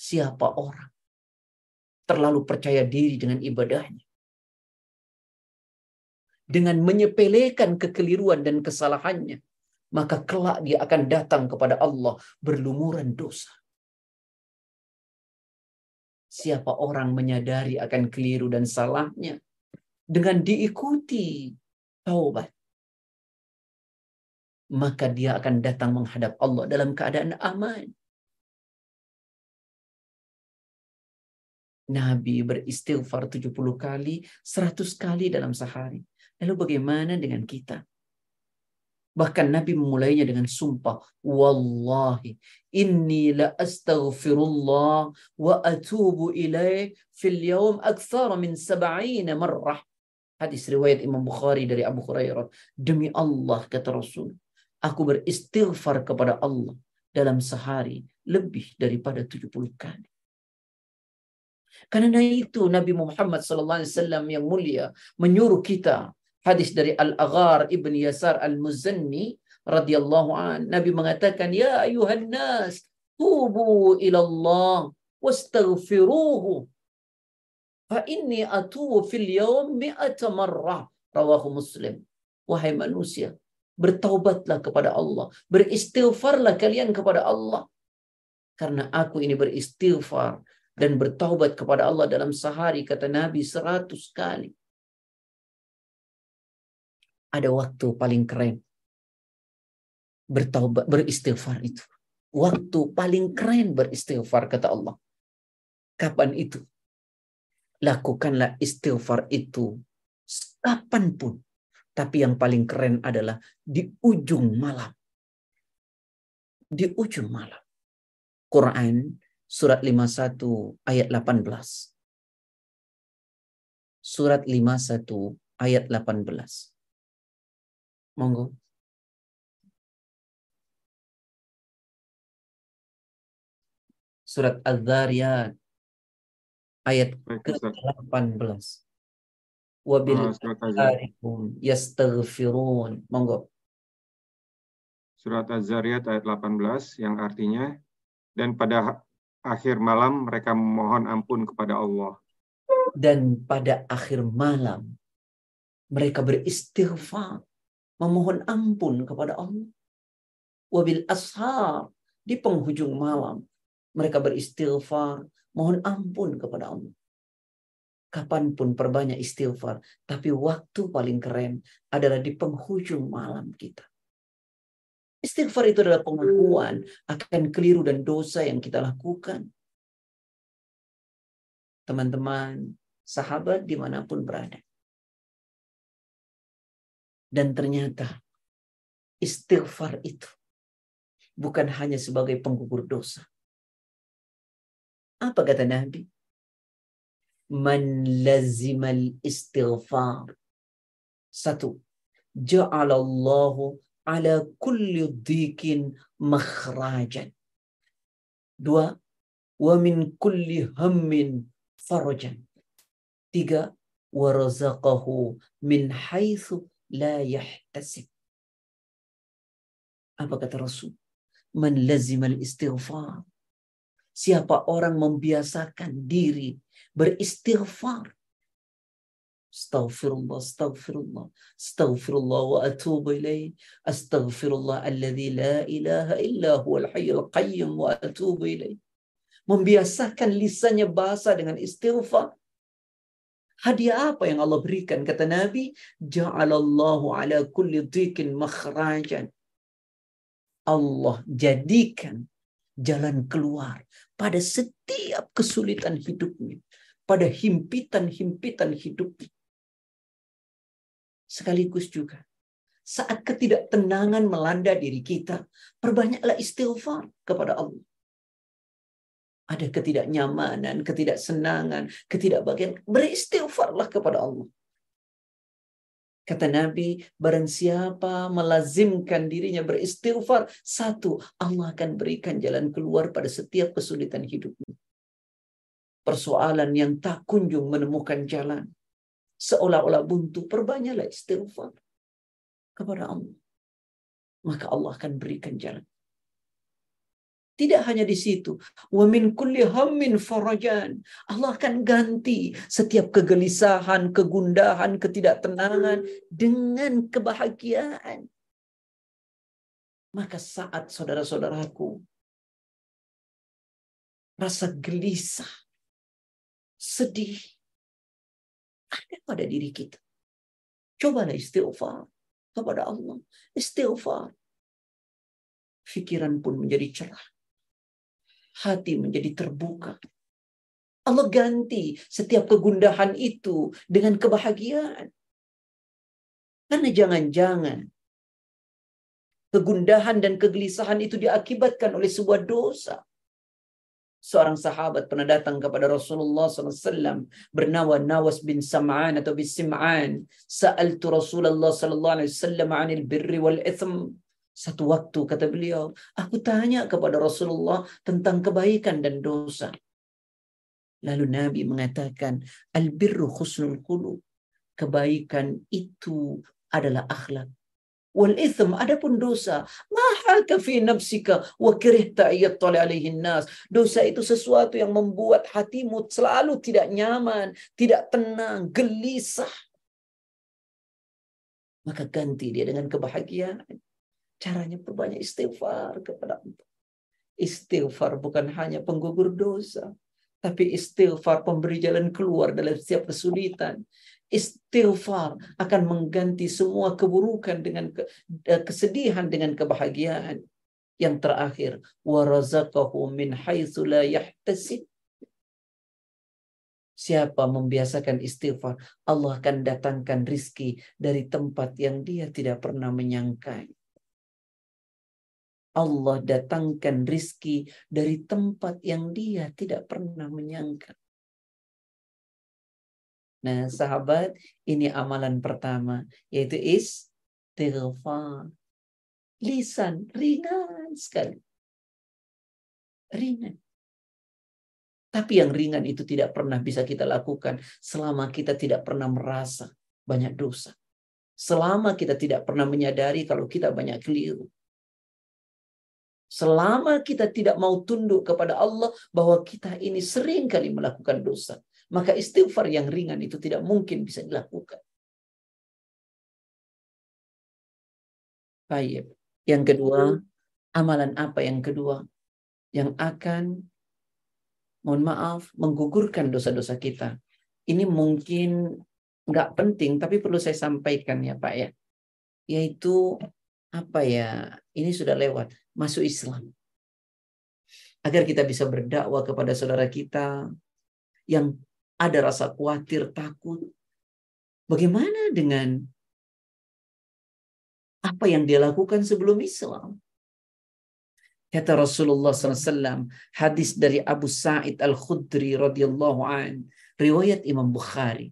siapa orang terlalu percaya diri dengan ibadahnya. Dengan menyepelekan kekeliruan dan kesalahannya, maka kelak dia akan datang kepada Allah berlumuran dosa. Siapa orang menyadari akan keliru dan salahnya dengan diikuti taubat, maka dia akan datang menghadap Allah dalam keadaan aman Nabi beristighfar 70 kali, 100 kali dalam sehari. Lalu bagaimana dengan kita? Bahkan Nabi memulainya dengan sumpah. Wallahi, inni la astaghfirullah wa atubu ilaih fil yawm akthar min sab'ina marrah. Hadis riwayat Imam Bukhari dari Abu Hurairah. Demi Allah, kata Rasul. Aku beristighfar kepada Allah dalam sehari lebih daripada 70 kali. Karena itu Nabi Muhammad SAW yang mulia menyuruh kita hadis dari Al-Aghar Ibn Yasar Al-Muzanni radhiyallahu an Nabi mengatakan ya ayuhan nas tubu ila Allah wastaghfiruhu fa inni atubu fil yawm mi'ata marrah. Rawahu Muslim. Wahai manusia bertaubatlah kepada Allah beristighfarlah kalian kepada Allah. Karena aku ini beristighfar dan bertaubat kepada Allah dalam sehari kata Nabi seratus kali. Ada waktu paling keren bertaubat beristighfar itu. Waktu paling keren beristighfar kata Allah. Kapan itu? Lakukanlah istighfar itu kapan pun. Tapi yang paling keren adalah di ujung malam. Di ujung malam. Quran surat 51 ayat 18. Surat 51 ayat 18. Monggo. Surat Az-Zariyat ayat ke-18. Wabil arikum yastaghfirun. Monggo. Surat Az-Zariyat ayat 18 yang artinya dan pada akhir malam mereka memohon ampun kepada Allah. Dan pada akhir malam mereka beristighfar memohon ampun kepada Allah. Wabil ashar di penghujung malam mereka beristighfar, mohon ampun kepada Allah. Kapan pun perbanyak istighfar, tapi waktu paling keren adalah di penghujung malam kita. Istighfar itu adalah pengakuan akan keliru dan dosa yang kita lakukan. Teman-teman, sahabat di mana pun berada. Dan ternyata istighfar itu bukan hanya sebagai penggugur dosa, apa kata Nabi? Man lazimal istighfar. Satu. Ja'alallahu ala kulli dhikin makhrajan. Dua. Wa min kulli hammin farajan. Tiga. Warazaqahu min haithu la yahtasib. Apa kata Rasul? Man lazimal istighfar Siapa orang membiasakan diri beristighfar. Astaghfirullah, astaghfirullah, astaghfirullah wa atubu ilaih. Astaghfirullah alladhi la ilaha illa huwal hayyul qayyum wa atubu ilaih. Membiasakan lisannya bahasa dengan istighfar. Hadiah apa yang Allah berikan? Kata Nabi, Ja'alallahu ala kulli dhikin makhrajan. Allah jadikan jalan keluar pada setiap kesulitan hidupnya, pada himpitan-himpitan hidupnya. Sekaligus juga saat ketidaktenangan melanda diri kita, perbanyaklah istighfar kepada Allah. Ada ketidaknyamanan, ketidaksenangan, ketidakbahagiaan, beristighfarlah kepada Allah. Kata Nabi, barang siapa melazimkan dirinya beristighfar, satu, Allah akan berikan jalan keluar pada setiap kesulitan hidupnya. Persoalan yang tak kunjung menemukan jalan. Seolah-olah buntu, perbanyaklah istighfar kepada Allah. Maka Allah akan berikan jalan. Tidak hanya di situ. Wa min kulli hammin farajan. Allah akan ganti setiap kegelisahan, kegundahan, ketidaktenangan dengan kebahagiaan. Maka saat saudara-saudaraku rasa gelisah, sedih ada pada diri kita. Cobalah istighfar kepada Allah. Istighfar. Pikiran pun menjadi cerah hati menjadi terbuka. Allah ganti setiap kegundahan itu dengan kebahagiaan. Karena jangan-jangan kegundahan dan kegelisahan itu diakibatkan oleh sebuah dosa. Seorang sahabat pernah datang kepada Rasulullah SAW bernama Nawas bin Sam'an atau bin Sim'an. Sa'altu Rasulullah SAW anil birri wal itham. Satu waktu kata beliau, aku tanya kepada Rasulullah tentang kebaikan dan dosa. Lalu Nabi mengatakan, albirru khusnul qulub. Kebaikan itu adalah akhlak. Wal itham adapun dosa, mahalka fi nafsika wa kirihta ayyattali alaihin nas. Dosa itu sesuatu yang membuat hatimu selalu tidak nyaman, tidak tenang, gelisah. Maka ganti dia dengan kebahagiaan. Caranya perbanyak istighfar kepada Allah. Istighfar bukan hanya penggugur dosa, tapi istighfar pemberi jalan keluar dalam setiap kesulitan. Istighfar akan mengganti semua keburukan dengan eh, kesedihan dengan kebahagiaan. Yang terakhir, warazaqahu min haitsu la yahtasib. Siapa membiasakan istighfar, Allah akan datangkan rizki dari tempat yang dia tidak pernah menyangka. Allah datangkan rizki dari tempat yang dia tidak pernah menyangka. Nah, sahabat, ini amalan pertama, yaitu istighfar. Lisan ringan sekali. Ringan. Tapi yang ringan itu tidak pernah bisa kita lakukan selama kita tidak pernah merasa banyak dosa. Selama kita tidak pernah menyadari kalau kita banyak keliru. Selama kita tidak mau tunduk kepada Allah bahwa kita ini sering kali melakukan dosa. Maka istighfar yang ringan itu tidak mungkin bisa dilakukan. Baik. Yang kedua, amalan apa yang kedua? Yang akan mohon maaf, menggugurkan dosa-dosa kita. Ini mungkin nggak penting, tapi perlu saya sampaikan ya Pak ya. Yaitu apa ya, ini sudah lewat, masuk Islam. Agar kita bisa berdakwah kepada saudara kita yang ada rasa khawatir, takut. Bagaimana dengan apa yang dia lakukan sebelum Islam? Kata Rasulullah SAW, hadis dari Abu Sa'id Al-Khudri radhiyallahu an, riwayat Imam Bukhari.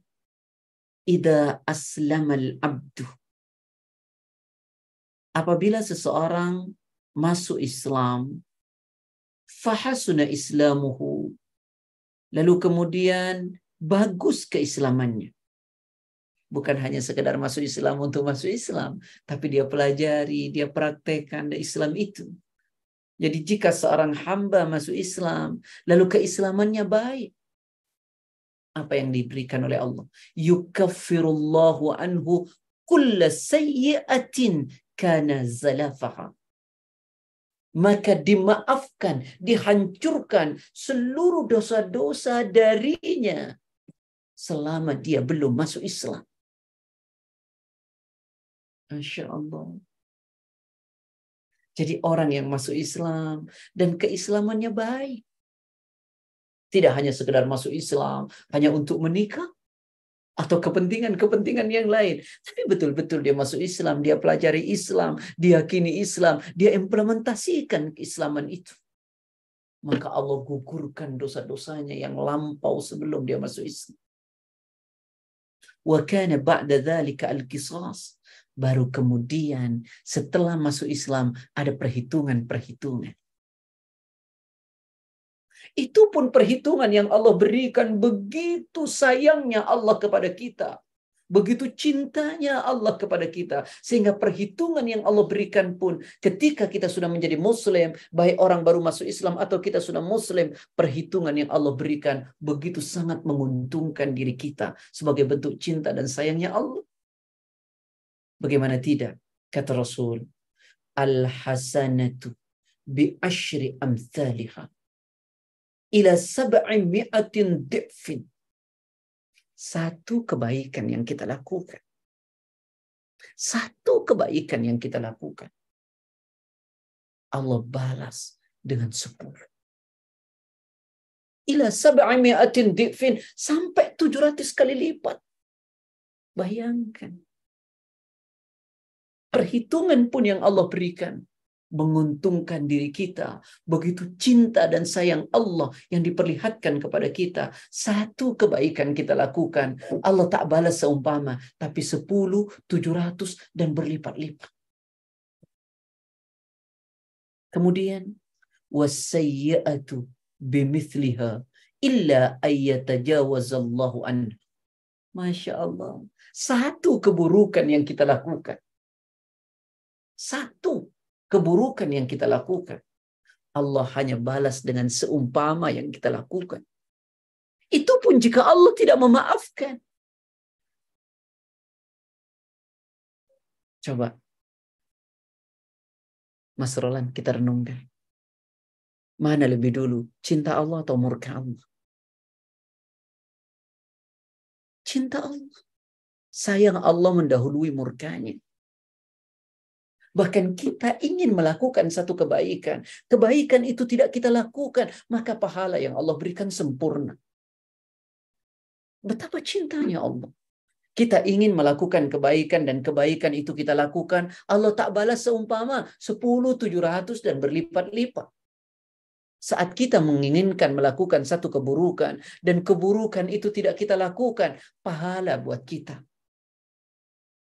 Ida aslama al-abdu. Apabila seseorang masuk Islam, fahasuna islamuhu. Lalu kemudian bagus keislamannya. Bukan hanya sekedar masuk Islam untuk masuk Islam, tapi dia pelajari, dia praktekkan Islam itu jadi jika seorang hamba masuk Islam, lalu keislamannya baik, apa yang diberikan oleh Allah? Yukaffirullahu anhu kulla sayyi'atin kana zalafaha. Maka dimaafkan, dihancurkan seluruh dosa-dosa darinya selama dia belum masuk Islam. Masya Allah. Jadi orang yang masuk Islam dan keislamannya baik. Tidak hanya sekedar masuk Islam, hanya untuk menikah atau kepentingan-kepentingan yang lain. Tapi betul-betul dia masuk Islam, dia pelajari Islam, dia kini Islam, dia implementasikan keislaman itu. Maka Allah gugurkan dosa-dosanya yang lampau sebelum dia masuk Islam. Wa kana ba'da dzalika al-qisas baru kemudian setelah masuk Islam ada perhitungan-perhitungan. Itu pun perhitungan yang Allah berikan begitu sayangnya Allah kepada kita. Begitu cintanya Allah kepada kita. Sehingga perhitungan yang Allah berikan pun ketika kita sudah menjadi muslim, baik orang baru masuk Islam atau kita sudah muslim, perhitungan yang Allah berikan begitu sangat menguntungkan diri kita sebagai bentuk cinta dan sayangnya Allah. Bagaimana tidak? Kata Rasul, Al-hasanatu bi ashri amthaliha ila sab'i mi'atin di'fin. Satu kebaikan yang kita lakukan. Satu kebaikan yang kita lakukan. Allah balas dengan sepuluh. Ila sab'i mi'atin di'fin. Sampai tujuh ratus kali lipat. Bayangkan perhitungan pun yang Allah berikan menguntungkan diri kita. Begitu cinta dan sayang Allah yang diperlihatkan kepada kita. Satu kebaikan kita lakukan. Allah tak balas seumpama. Tapi sepuluh, tujuh ratus, dan berlipat-lipat. Kemudian, wasayyatu bimithliha illa ayyatajawazallahu anhu. Masya Allah. Satu keburukan yang kita lakukan satu keburukan yang kita lakukan. Allah hanya balas dengan seumpama yang kita lakukan. Itu pun jika Allah tidak memaafkan. Coba. Mas Roland kita renungkan. Mana lebih dulu, cinta Allah atau murka Allah? Cinta Allah. Sayang Allah mendahului murkanya. Bahkan kita ingin melakukan satu kebaikan. Kebaikan itu tidak kita lakukan. Maka pahala yang Allah berikan sempurna. Betapa cintanya Allah. Kita ingin melakukan kebaikan dan kebaikan itu kita lakukan. Allah tak balas seumpama 10, 700 dan berlipat-lipat. Saat kita menginginkan melakukan satu keburukan dan keburukan itu tidak kita lakukan, pahala buat kita.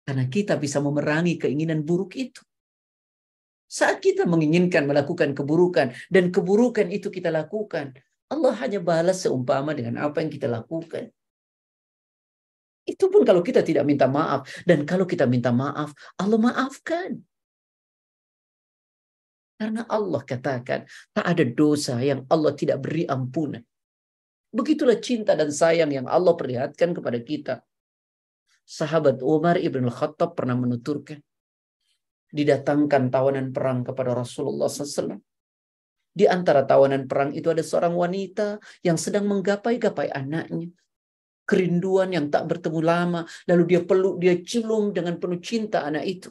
Karena kita bisa memerangi keinginan buruk itu. Saat kita menginginkan melakukan keburukan dan keburukan itu kita lakukan, Allah hanya balas seumpama dengan apa yang kita lakukan. Itu pun kalau kita tidak minta maaf. Dan kalau kita minta maaf, Allah maafkan. Karena Allah katakan, tak ada dosa yang Allah tidak beri ampunan. Begitulah cinta dan sayang yang Allah perlihatkan kepada kita. Sahabat Umar ibn Khattab pernah menuturkan, didatangkan tawanan perang kepada Rasulullah SAW. Di antara tawanan perang itu ada seorang wanita yang sedang menggapai-gapai anaknya kerinduan yang tak bertemu lama, lalu dia peluk, dia cium dengan penuh cinta anak itu.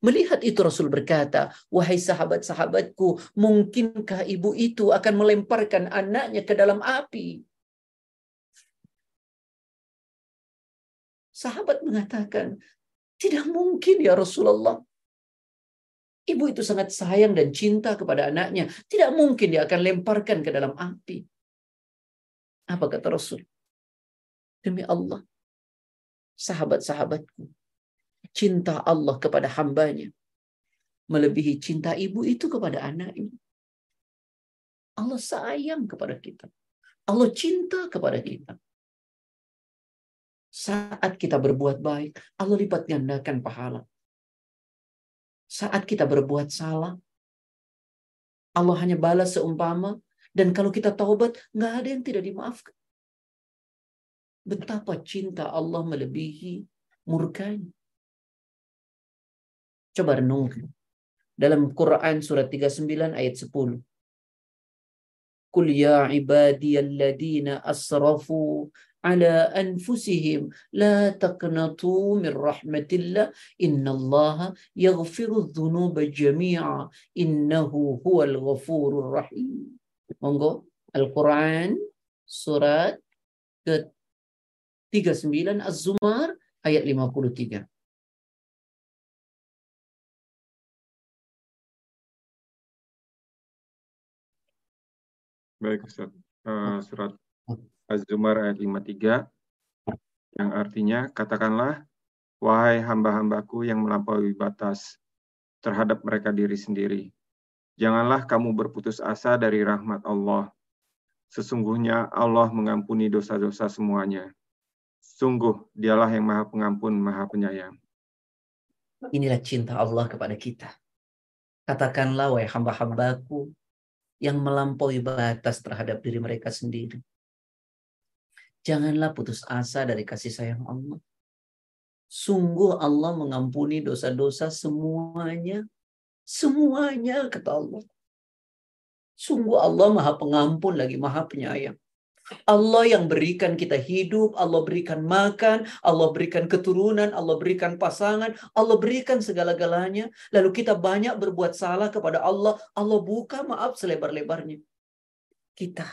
Melihat itu Rasul berkata, wahai sahabat-sahabatku, mungkinkah ibu itu akan melemparkan anaknya ke dalam api? Sahabat mengatakan, tidak mungkin ya Rasulullah. Ibu itu sangat sayang dan cinta kepada anaknya. Tidak mungkin dia akan lemparkan ke dalam api. Apa kata Rasul? Demi Allah, sahabat-sahabatku, cinta Allah kepada hambanya melebihi cinta ibu itu kepada anaknya. Allah sayang kepada kita. Allah cinta kepada kita. Saat kita berbuat baik, Allah lipat gandakan pahala. Saat kita berbuat salah, Allah hanya balas seumpama, dan kalau kita taubat, nggak ada yang tidak dimaafkan. Betapa cinta Allah melebihi murkanya. Coba renungkan. Dalam Quran surat 39 ayat 10. Qul ya ibadiyalladina asrafu ala anfusihim la taqnatu min rahmatillah innallaha yaghfiru dhunuba jami'a innahu huwal ghafurur rahim. Monggo Al-Quran surat ke 39 Az-Zumar ayat 53. Baik Ustaz. Uh, surat Az-Zumar ayat 53 yang artinya katakanlah wahai hamba-hambaku yang melampaui batas terhadap mereka diri sendiri. Janganlah kamu berputus asa dari rahmat Allah. Sesungguhnya Allah mengampuni dosa-dosa semuanya. Sungguh dialah yang maha pengampun, maha penyayang. Inilah cinta Allah kepada kita. Katakanlah, wahai hamba-hambaku yang melampaui batas terhadap diri mereka sendiri. Janganlah putus asa dari kasih sayang Allah. Sungguh Allah mengampuni dosa-dosa semuanya. Semuanya, kata Allah. Sungguh Allah maha pengampun lagi maha penyayang. Allah yang berikan kita hidup, Allah berikan makan, Allah berikan keturunan, Allah berikan pasangan, Allah berikan segala-galanya. Lalu kita banyak berbuat salah kepada Allah, Allah buka maaf selebar-lebarnya. Kita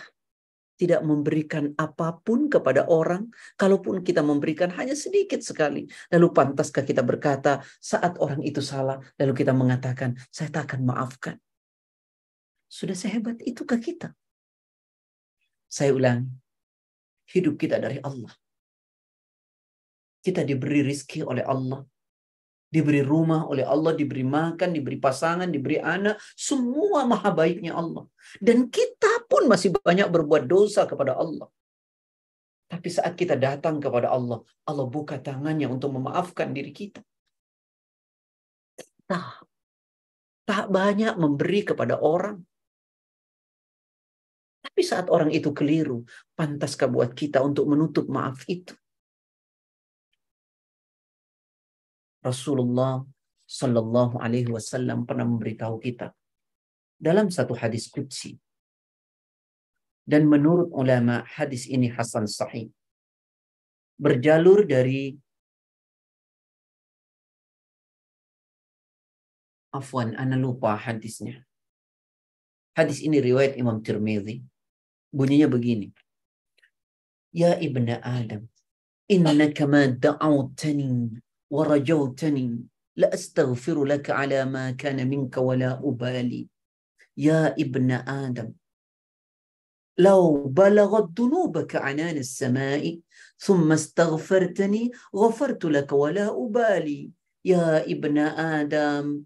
tidak memberikan apa pun kepada orang, kalaupun kita memberikan hanya sedikit sekali. Lalu pantaskah kita berkata saat orang itu salah, lalu kita mengatakan, saya tak akan maafkan. Sudah sehebat itukah kita? Saya ulangi, hidup kita dari Allah. Kita diberi rizki oleh Allah. Diberi rumah oleh Allah, diberi makan, diberi pasangan, diberi anak. Semua maha baiknya Allah. Dan kita pun masih banyak berbuat dosa kepada Allah. Tapi saat kita datang kepada Allah, Allah buka tangannya untuk memaafkan diri kita. Tak, tak banyak memberi kepada orang. Tapi saat orang itu keliru, pantaskah buat kita untuk menutup maaf itu? Rasulullah Sallallahu Alaihi Wasallam pernah memberitahu kita dalam satu hadis kutsi Dan menurut ulama hadis ini hasan sahih. Berjalur dari Afwan, ana lupa hadisnya. Hadis ini riwayat Imam Tirmidzi. Bunyinya begini. Ya ibna Adam, innaka ma da'awtani ورجوتني لأستغفر لك على ما كان منك ولا أبالي. يا ابن آدم لو بلغت ذنوبك عنان السماء ثم استغفرتني غفرت لك ولا أبالي. يا ابن آدم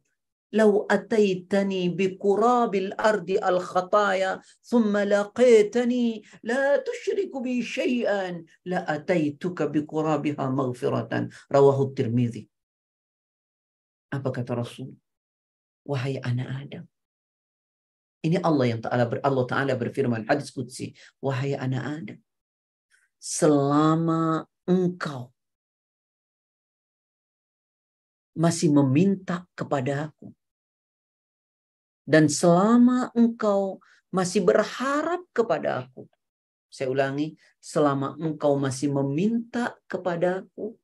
لو أتيتني بقراب الأرض الخطايا ثم لقيتني لا تشرك بي شيئا لأتيتك بقرابها مغفرة رواه الترمذي Apa kata Rasul? Wahai anak Adam. Ini Allah yang Ta'ala ber, Allah Ta'ala berfirman hadis qudsi, wahai anak Adam. Selama engkau masih meminta kepada aku dan selama engkau masih berharap kepada aku. Saya ulangi, selama engkau masih meminta kepada aku.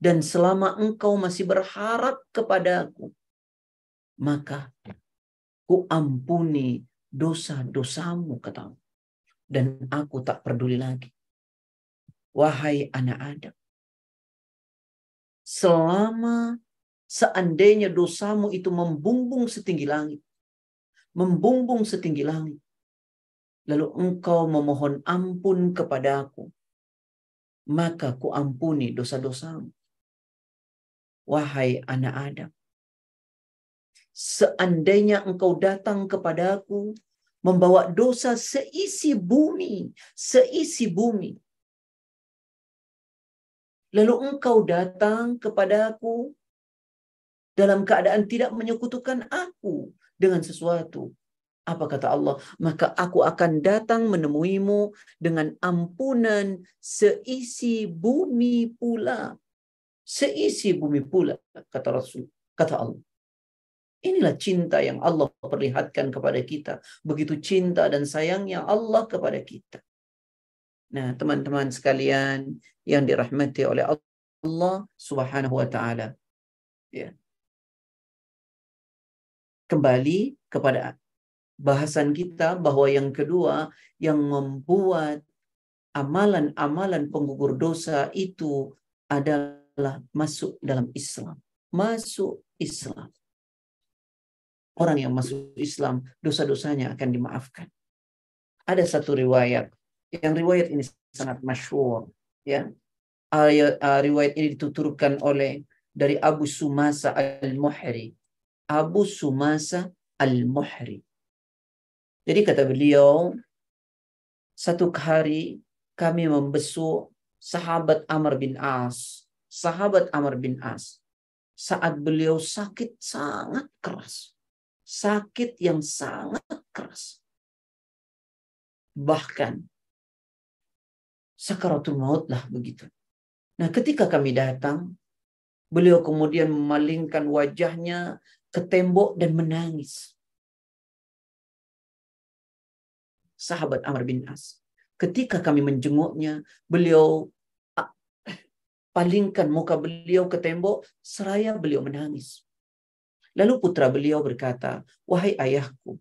Dan selama engkau masih berharap kepada aku. Maka ku ampuni dosa-dosamu katamu. Dan aku tak peduli lagi. Wahai anak Adam. Selama Seandainya dosamu itu membumbung setinggi langit. Membumbung setinggi langit. Lalu engkau memohon ampun kepadaku. Maka ku ampuni dosa-dosamu. Wahai anak Adam. Seandainya engkau datang kepadaku membawa dosa seisi bumi, seisi bumi. Lalu engkau datang kepadaku dalam keadaan tidak menyekutukan aku dengan sesuatu. Apa kata Allah? Maka aku akan datang menemuimu dengan ampunan seisi bumi pula. Seisi bumi pula, kata Rasul, kata Allah. Inilah cinta yang Allah perlihatkan kepada kita. Begitu cinta dan sayangnya Allah kepada kita. Nah, teman-teman sekalian yang dirahmati oleh Allah Subhanahu wa taala. Ya kembali kepada bahasan kita bahwa yang kedua yang membuat amalan-amalan penggugur dosa itu adalah masuk dalam Islam. Masuk Islam. Orang yang masuk Islam, dosa-dosanya akan dimaafkan. Ada satu riwayat, yang riwayat ini sangat masyhur, ya. Riwayat ini dituturkan oleh dari Abu Sumasa al-Muhri Abu Sumasa Al-Muhri. Jadi kata beliau, satu hari kami membesuk sahabat Amr bin As. Sahabat Amr bin As. Saat beliau sakit sangat keras. Sakit yang sangat keras. Bahkan sakaratul maut lah begitu. Nah ketika kami datang, beliau kemudian memalingkan wajahnya ke tembok dan menangis. Sahabat Amr bin As. Ketika kami menjenguknya, beliau palingkan muka beliau ke tembok, seraya beliau menangis. Lalu putra beliau berkata, Wahai ayahku,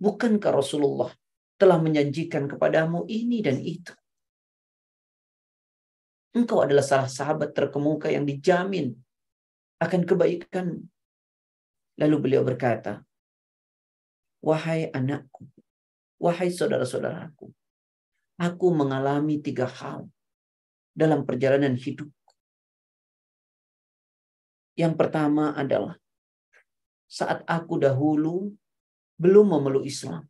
bukankah Rasulullah telah menjanjikan kepadamu ini dan itu? Engkau adalah salah sahabat terkemuka yang dijamin akan kebaikan Lalu beliau berkata, Wahai anakku, wahai saudara-saudaraku, aku mengalami tiga hal dalam perjalanan hidupku. Yang pertama adalah saat aku dahulu belum memeluk Islam.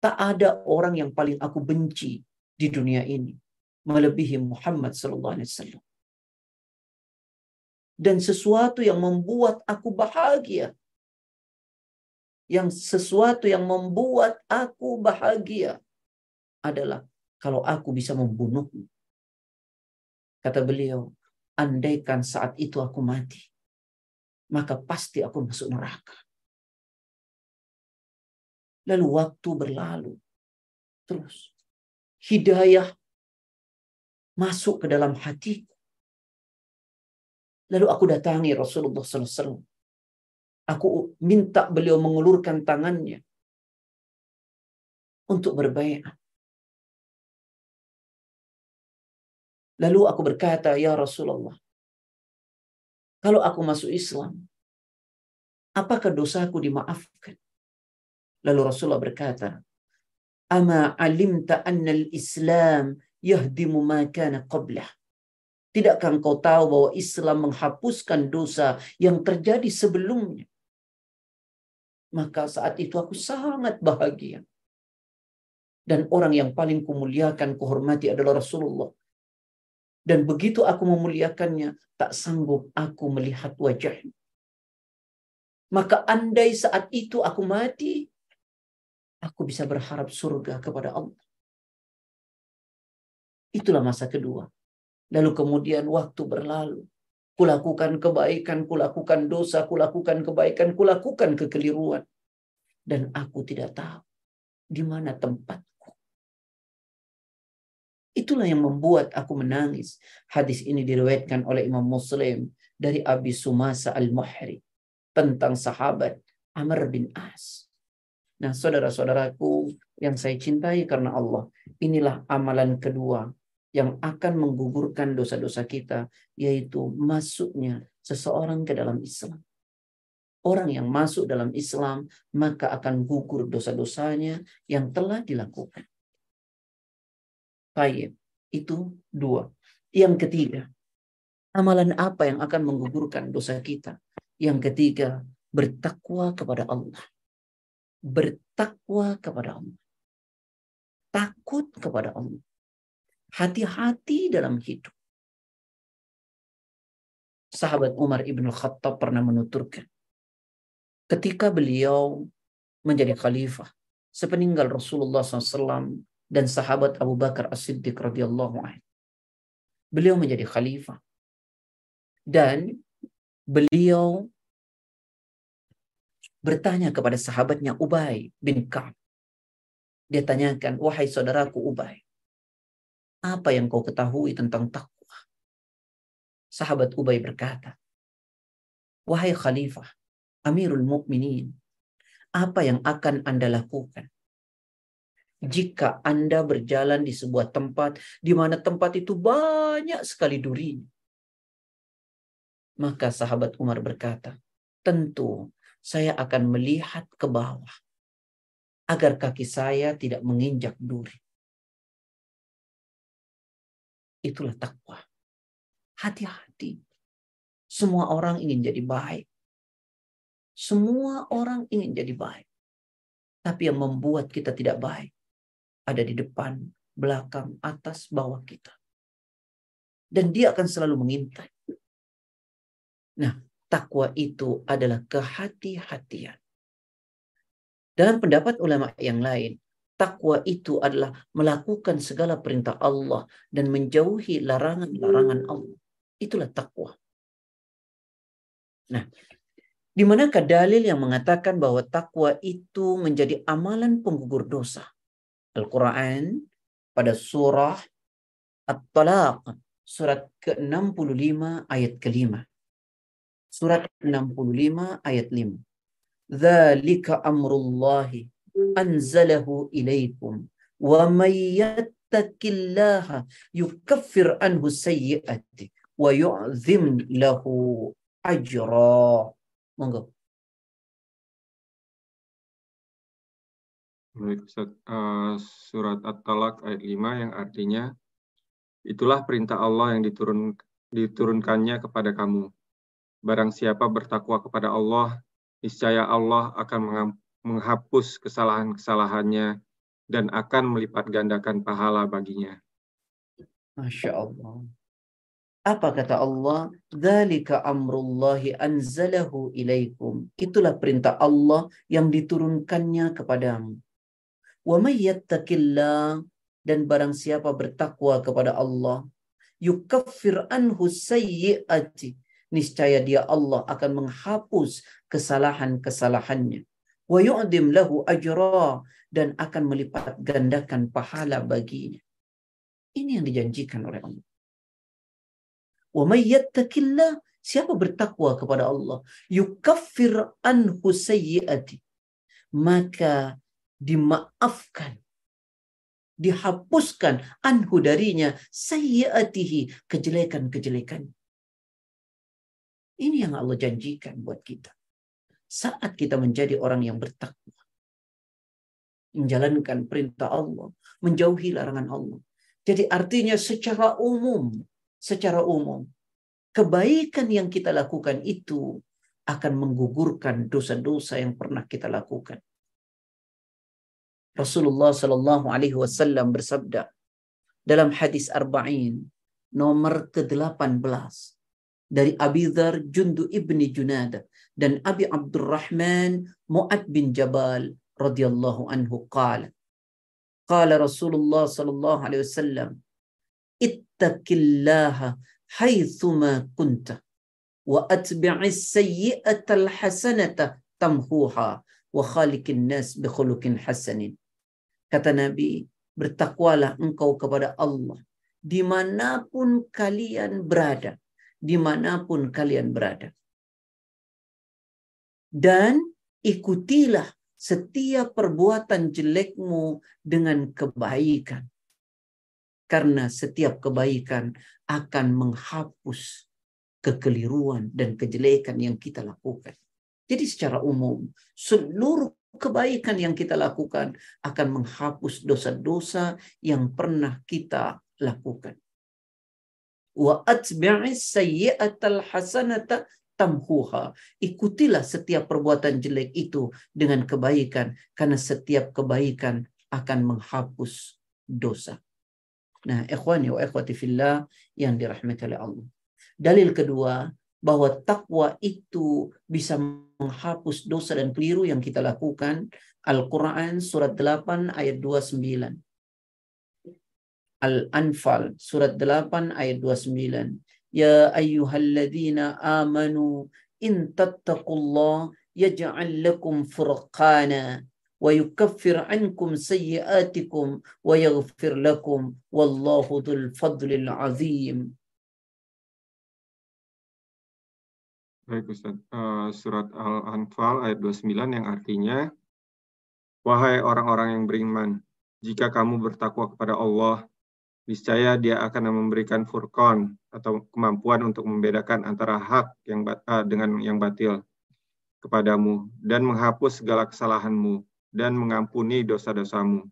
Tak ada orang yang paling aku benci di dunia ini melebihi Muhammad sallallahu alaihi wasallam dan sesuatu yang membuat aku bahagia. Yang sesuatu yang membuat aku bahagia adalah kalau aku bisa membunuhmu. Kata beliau, andaikan saat itu aku mati, maka pasti aku masuk neraka. Lalu waktu berlalu. Terus. Hidayah masuk ke dalam hatiku. Lalu aku datangi Rasulullah SAW. Aku minta beliau mengulurkan tangannya untuk berbaikat. Lalu aku berkata, Ya Rasulullah, kalau aku masuk Islam, apakah dosaku dimaafkan? Lalu Rasulullah berkata, Ama alimta anna al-Islam yahdimu ma kana qablah. Tidakkah engkau tahu bahwa Islam menghapuskan dosa yang terjadi sebelumnya? Maka saat itu aku sangat bahagia. Dan orang yang paling kumuliakan, kuhormati adalah Rasulullah. Dan begitu aku memuliakannya, tak sanggup aku melihat wajahnya. Maka andai saat itu aku mati, aku bisa berharap surga kepada Allah. Itulah masa kedua. Lalu kemudian waktu berlalu. Kulakukan kebaikan, kulakukan dosa, kulakukan kebaikan, kulakukan kekeliruan. Dan aku tidak tahu di mana tempat Itulah yang membuat aku menangis. Hadis ini diriwayatkan oleh Imam Muslim dari Abi Sumasa Al-Muhri tentang sahabat Amr bin As. Nah, saudara-saudaraku yang saya cintai karena Allah, inilah amalan kedua yang akan menggugurkan dosa-dosa kita, yaitu masuknya seseorang ke dalam Islam. Orang yang masuk dalam Islam, maka akan gugur dosa-dosanya yang telah dilakukan. Baik, itu dua. Yang ketiga, amalan apa yang akan menggugurkan dosa kita? Yang ketiga, bertakwa kepada Allah. Bertakwa kepada Allah. Takut kepada Allah. Hati-hati dalam hidup. Sahabat Umar ibn Khattab pernah menuturkan. Ketika beliau menjadi khalifah, sepeninggal Rasulullah SAW, dan sahabat Abu Bakar As-Siddiq radhiyallahu anhu. Beliau menjadi khalifah. Dan beliau bertanya kepada sahabatnya Ubay bin Ka'ab. Dia tanyakan, wahai saudaraku Ubay, apa yang kau ketahui tentang takwa? Sahabat Ubay berkata, wahai khalifah, Amirul Mukminin, apa yang akan Anda lakukan jika Anda berjalan di sebuah tempat di mana tempat itu banyak sekali duri. Maka sahabat Umar berkata, tentu saya akan melihat ke bawah agar kaki saya tidak menginjak duri. Itulah takwa. Hati-hati. Semua orang ingin jadi baik. Semua orang ingin jadi baik. Tapi yang membuat kita tidak baik ada di depan, belakang, atas, bawah kita. Dan dia akan selalu mengintai. Nah, takwa itu adalah kehati-hatian. Dalam pendapat ulama yang lain, takwa itu adalah melakukan segala perintah Allah dan menjauhi larangan-larangan Allah. Itulah takwa. Nah, di manakah dalil yang mengatakan bahwa takwa itu menjadi amalan penggugur dosa? Al-Quran pada surah At-Talaq surat ke-65 ayat ke-5. Surat 65 ayat 5. Dzalika amrullahi anzalahu ilaikum wa may anhu sayyi'ati wa yu'zim lahu ajra. Baik, uh, surat At-Talaq ayat 5 yang artinya itulah perintah Allah yang diturun diturunkannya kepada kamu. Barang siapa bertakwa kepada Allah, niscaya Allah akan menghapus kesalahan-kesalahannya dan akan melipat gandakan pahala baginya. Masya Allah. Apa kata Allah? Dzalika amrullahi anzalahu ilaikum. Itulah perintah Allah yang diturunkannya kepadamu. Wa dan barang siapa bertakwa kepada Allah, yukaffir anhu sayyi'ati. Niscaya dia Allah akan menghapus kesalahan-kesalahannya. Wa yu'dim lahu dan akan melipat gandakan pahala baginya. Ini yang dijanjikan oleh Allah. Wa may yattaqillah siapa bertakwa kepada Allah yukaffir anhu sayyiati maka dimaafkan dihapuskan anhu darinya sayyiatihi kejelekan-kejelekan. Ini yang Allah janjikan buat kita. Saat kita menjadi orang yang bertakwa. Menjalankan perintah Allah. Menjauhi larangan Allah. Jadi artinya secara umum. Secara umum. Kebaikan yang kita lakukan itu akan menggugurkan dosa-dosa yang pernah kita lakukan. Rasulullah Shallallahu Alaihi Wasallam bersabda dalam hadis Arba'in nomor ke-18 dari Abi Dhar Jundu ibni Junada dan Abi Abdurrahman Mu'ad bin Jabal radhiyallahu anhu qala qala Rasulullah sallallahu alaihi wasallam ittaqillaha haitsuma kunta wa atbi'is sayyi'ata alhasanata tamhuha wa khaliqin nas bi khuluqin hasanin Kata Nabi, bertakwalah engkau kepada Allah di mana pun kalian berada. Di mana pun kalian berada. Dan ikutilah setiap perbuatan jelekmu dengan kebaikan. Karena setiap kebaikan akan menghapus kekeliruan dan kejelekan yang kita lakukan. Jadi secara umum, seluruh kebaikan yang kita lakukan akan menghapus dosa-dosa yang pernah kita lakukan. Wa atbi'is sayyi'atal hasanata tamhuha. Ikutilah setiap perbuatan jelek itu dengan kebaikan karena setiap kebaikan akan menghapus dosa. Nah, ikhwani wa ikhwati fillah yang dirahmati oleh Allah. Dalil kedua, bahwa takwa itu bisa menghapus dosa dan keliru yang kita lakukan. Al-Quran surat 8 ayat 29. Al-Anfal surat 8 ayat 29. Ya ayyuhalladzina amanu in tattaqullah yaj'al lakum furqana wa yukaffir ankum sayyiatikum wa yaghfir lakum wallahu dhul fadlil azim. Baik Ustaz. Uh, surat Al-Anfal ayat 29 yang artinya, Wahai orang-orang yang beriman, jika kamu bertakwa kepada Allah, niscaya dia akan memberikan furqan atau kemampuan untuk membedakan antara hak yang uh, dengan yang batil kepadamu dan menghapus segala kesalahanmu dan mengampuni dosa-dosamu.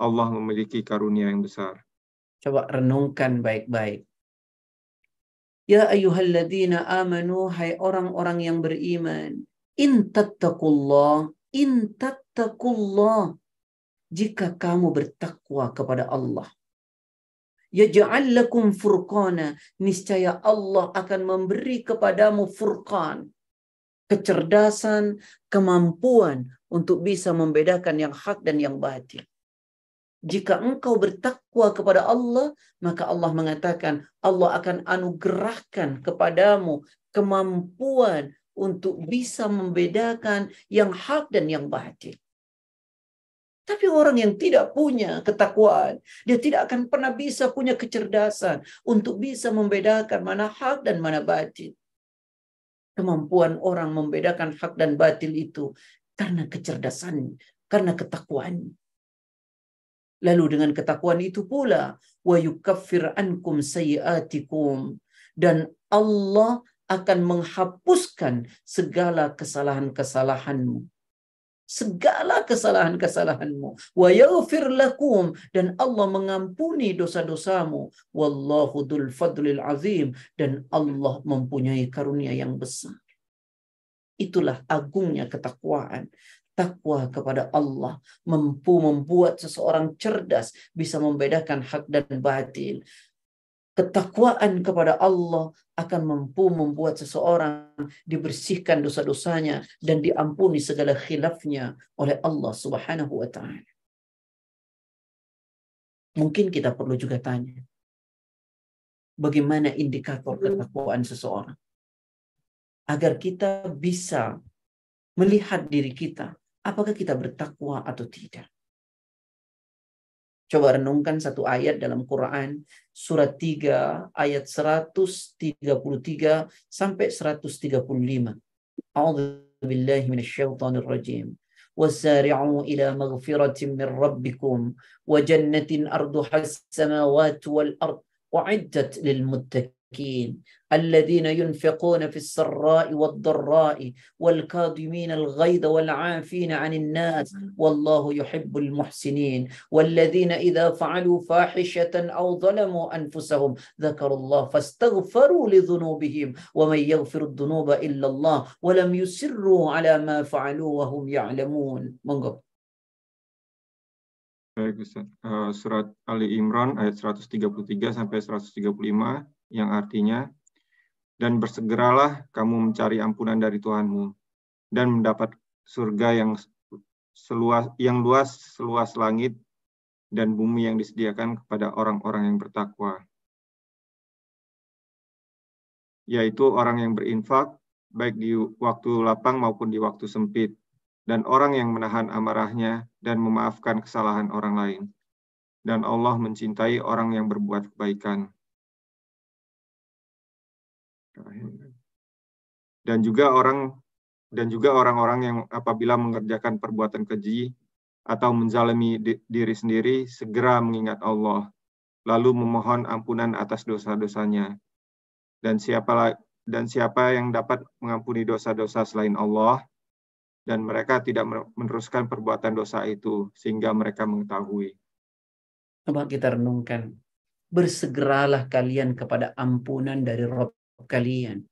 Allah memiliki karunia yang besar. Coba renungkan baik-baik. Ya ayyuhalladzina amanu hai orang-orang yang beriman in tattaqullah in tattaqullah jika kamu bertakwa kepada Allah yaj'al lakum furqana. Niscaya Allah akan memberi kepadamu furqan. Kecerdasan kemampuan untuk bisa membedakan yang hak dan yang batil. Jika engkau bertakwa kepada Allah, maka Allah mengatakan Allah akan anugerahkan kepadamu kemampuan untuk bisa membedakan yang hak dan yang batil. Tapi orang yang tidak punya ketakwaan, dia tidak akan pernah bisa punya kecerdasan untuk bisa membedakan mana hak dan mana batil. Kemampuan orang membedakan hak dan batil itu karena kecerdasan, karena ketakwaannya. Lalu dengan ketakwaan itu pula wa yukaffir ankum sayiatikum dan Allah akan menghapuskan segala kesalahan-kesalahanmu. Segala kesalahan-kesalahanmu. Wa yaghfir lakum dan Allah mengampuni dosa-dosamu. Wallahu dzul fadlil azim dan Allah mempunyai karunia yang besar. Itulah agungnya ketakwaan takwa kepada Allah mampu membuat seseorang cerdas bisa membedakan hak dan batil. Ketakwaan kepada Allah akan mampu membuat seseorang dibersihkan dosa-dosanya dan diampuni segala khilafnya oleh Allah Subhanahu wa taala. Mungkin kita perlu juga tanya, bagaimana indikator ketakwaan seseorang? Agar kita bisa melihat diri kita Apakah kita bertakwa atau tidak? Coba renungkan satu ayat dalam Quran surat 3 ayat 133 sampai 135. A'udzu billahi minasyaitonir rajim. وسارعوا إلى مغفرة من ربكم وجنة أرضها السماوات والأرض أعدت للمتقين المساكين الذين ينفقون في السراء والضراء والكاظمين الغيظ والعافين عن الناس والله يحب المحسنين والذين إذا فعلوا فاحشة أو ظلموا أنفسهم ذكروا الله فاستغفروا لذنوبهم ومن يغفر الذنوب إلا الله ولم يسروا على ما فعلوا وهم يعلمون Monggo. Baik Ustaz. Uh, surat Ali Imran ayat 133 sampai 135 yang artinya dan bersegeralah kamu mencari ampunan dari Tuhanmu dan mendapat surga yang seluas yang luas seluas langit dan bumi yang disediakan kepada orang-orang yang bertakwa. Yaitu orang yang berinfak baik di waktu lapang maupun di waktu sempit dan orang yang menahan amarahnya dan memaafkan kesalahan orang lain. Dan Allah mencintai orang yang berbuat kebaikan dan juga orang dan juga orang-orang yang apabila mengerjakan perbuatan keji atau menzalimi diri sendiri segera mengingat Allah lalu memohon ampunan atas dosa-dosanya dan siapa dan siapa yang dapat mengampuni dosa-dosa selain Allah dan mereka tidak meneruskan perbuatan dosa itu sehingga mereka mengetahui. Coba kita renungkan. Bersegeralah kalian kepada ampunan dari Rob kalian.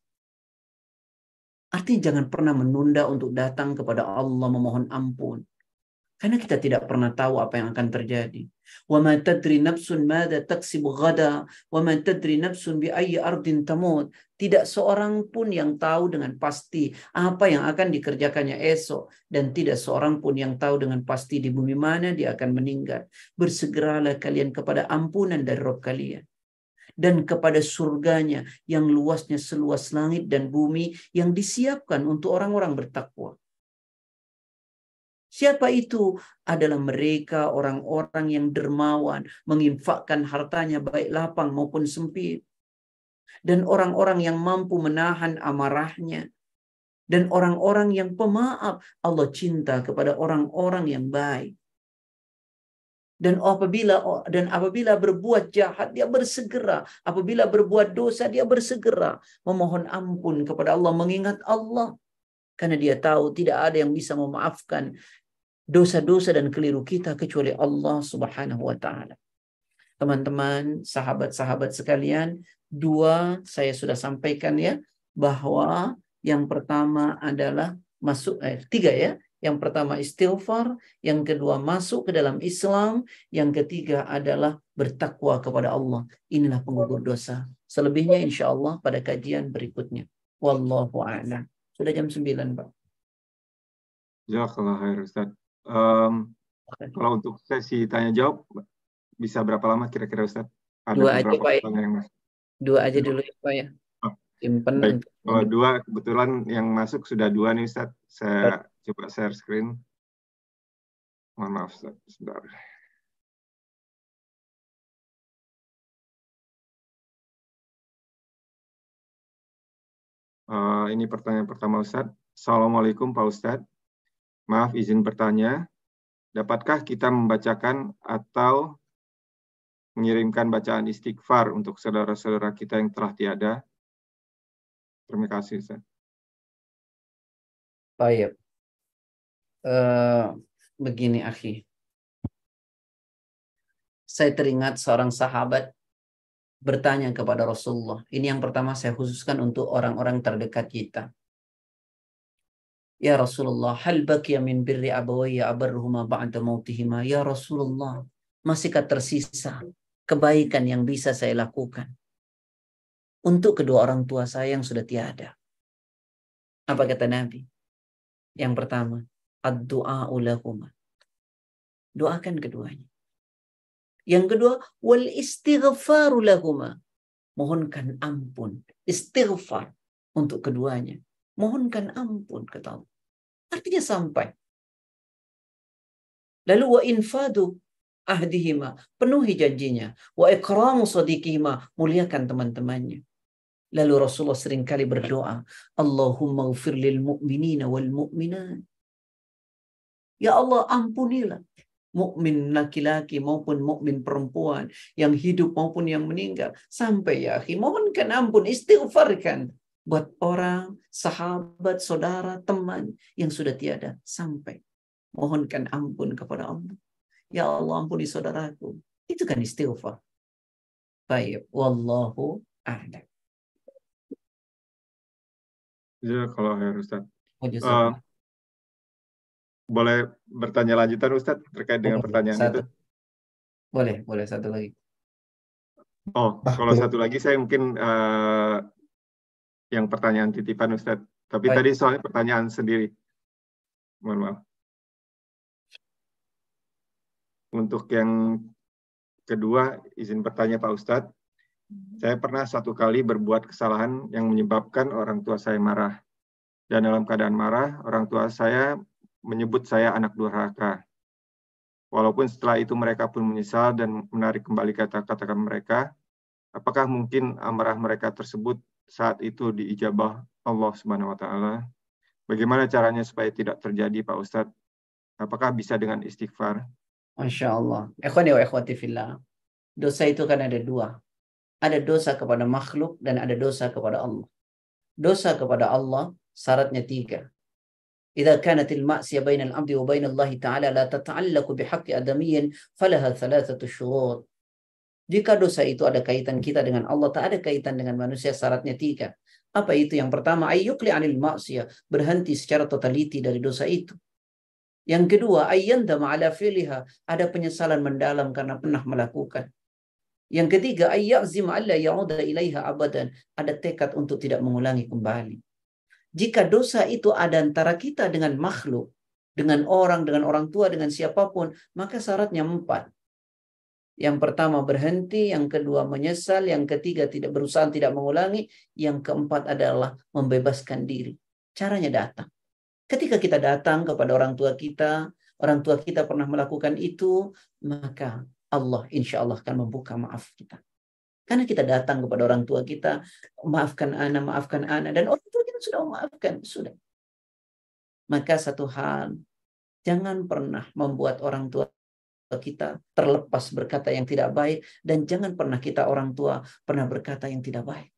Artinya jangan pernah menunda untuk datang kepada Allah memohon ampun. Karena kita tidak pernah tahu apa yang akan terjadi. Nafsun madza taksibu ghada wa ma tadri nafsun bi ayyi ardin tamut. Tidak seorang pun yang tahu dengan pasti apa yang akan dikerjakannya esok dan tidak seorang pun yang tahu dengan pasti di bumi mana dia akan meninggal. Bersegeralah kalian kepada ampunan dari Rabb kalian dan kepada surganya yang luasnya seluas langit dan bumi yang disiapkan untuk orang-orang bertakwa. Siapa itu? Adalah mereka orang-orang yang dermawan, menginfakkan hartanya baik lapang maupun sempit. Dan orang-orang yang mampu menahan amarahnya. Dan orang-orang yang pemaaf, Allah cinta kepada orang-orang yang baik. Dan apabila dan apabila berbuat jahat dia bersegera, apabila berbuat dosa dia bersegera memohon ampun kepada Allah, mengingat Allah karena dia tahu tidak ada yang bisa memaafkan dosa-dosa dan keliru kita kecuali Allah Subhanahu wa taala. Teman-teman, sahabat-sahabat sekalian, dua saya sudah sampaikan ya bahwa yang pertama adalah masuk eh tiga ya yang pertama istighfar, yang kedua masuk ke dalam Islam, yang ketiga adalah bertakwa kepada Allah. Inilah penggugur dosa. Selebihnya insya Allah pada kajian berikutnya. Wallahu a'lam. Sudah jam 9, Pak. Jazakallah khair Ustaz. Um, kalau untuk sesi tanya jawab bisa berapa lama kira-kira Ustaz? Ada dua aja Pak. Ya. Yang Dua aja dulu ya Pak ya. Oh. Simpen. Baik. Kalau dua kebetulan yang masuk sudah dua nih Ustaz. Saya coba share screen. Mohon maaf, sebentar. Uh, ini pertanyaan pertama Ustadz. Assalamualaikum Pak Ustadz. Maaf izin bertanya, dapatkah kita membacakan atau mengirimkan bacaan istighfar untuk saudara-saudara kita yang telah tiada? Terima kasih Ustadz. Baik. Uh, begini, akhi. Saya teringat seorang sahabat bertanya kepada Rasulullah. Ini yang pertama saya khususkan untuk orang-orang terdekat kita. Ya Rasulullah, hal baqiya min birri abawayya abarruhuma ba'da mautihima. Ya Rasulullah, masihkah tersisa kebaikan yang bisa saya lakukan untuk kedua orang tua saya yang sudah tiada? Apa kata Nabi? Yang pertama, ad-du'a ulahuma. Doakan keduanya. Yang kedua, wal istighfaru lahuma. Mohonkan ampun. Istighfar untuk keduanya. Mohonkan ampun kata Allah. Artinya sampai. Lalu wa infadu ahdihima, penuhi janjinya. Wa ikramu sadiqihima, muliakan teman-temannya. Lalu Rasulullah sering kali berdoa, Allahumma ghafir lil mu'minina wal mu'minat. Ya Allah ampunilah. Mukmin laki-laki maupun mukmin perempuan yang hidup maupun yang meninggal sampai ya akhi mohonkan ampun istighfarkan buat orang sahabat saudara teman yang sudah tiada. Sampai mohonkan ampun kepada Allah. Ya Allah ampuni saudaraku. Itu kan istighfar. Baik wallahu a'lam. Ya, kalau Ustaz. Oh, uh, boleh bertanya lanjutan Ustadz terkait dengan pertanyaan satu. itu? Boleh, boleh satu lagi. Oh, bah, kalau satu lagi saya mungkin uh, yang pertanyaan titipan Ustadz. Tapi Baik. tadi soalnya pertanyaan sendiri. Mohon maaf. Untuk yang kedua, izin bertanya Pak Ustadz. Saya pernah satu kali berbuat kesalahan yang menyebabkan orang tua saya marah. Dan dalam keadaan marah, orang tua saya menyebut saya anak durhaka. Walaupun setelah itu mereka pun menyesal dan menarik kembali kata-kata mereka, apakah mungkin amarah mereka tersebut saat itu diijabah Allah Subhanahu wa taala? Bagaimana caranya supaya tidak terjadi Pak Ustadz? Apakah bisa dengan istighfar? Masya Allah. Ikhwani wa. Dosa itu kan ada dua. Ada dosa kepada makhluk dan ada dosa kepada Allah. Dosa kepada Allah syaratnya tiga. إذا كانت المعصية بين العبد وبين الله تعالى لا تتعلق بحق آدمي فلها ثلاثة شروط Jika dosa itu ada kaitan kita dengan Allah, tak ada kaitan dengan manusia, syaratnya tiga. Apa itu? Yang pertama, ayyukli anil maksiyah, berhenti secara totaliti dari dosa itu. Yang kedua, ayyandama ala filiha, ada penyesalan mendalam karena pernah melakukan. Yang ketiga, ayyazim alla ya'uda ilaiha abadan, ada tekad untuk tidak mengulangi kembali. Jika dosa itu ada antara kita dengan makhluk, dengan orang, dengan orang tua, dengan siapa pun, maka syaratnya empat. Yang pertama berhenti, yang kedua menyesal, yang ketiga tidak berusaha tidak mengulangi, yang keempat adalah membebaskan diri. Caranya datang. Ketika kita datang kepada orang tua kita, orang tua kita pernah melakukan itu, maka Allah insya Allah akan membuka maaf kita. Karena kita datang kepada orang tua kita, maafkan anak, maafkan anak, dan orang kita sudah memaafkan, sudah. Maka satu hal, jangan pernah membuat orang tua kita terlepas berkata yang tidak baik, dan jangan pernah kita orang tua pernah berkata yang tidak baik.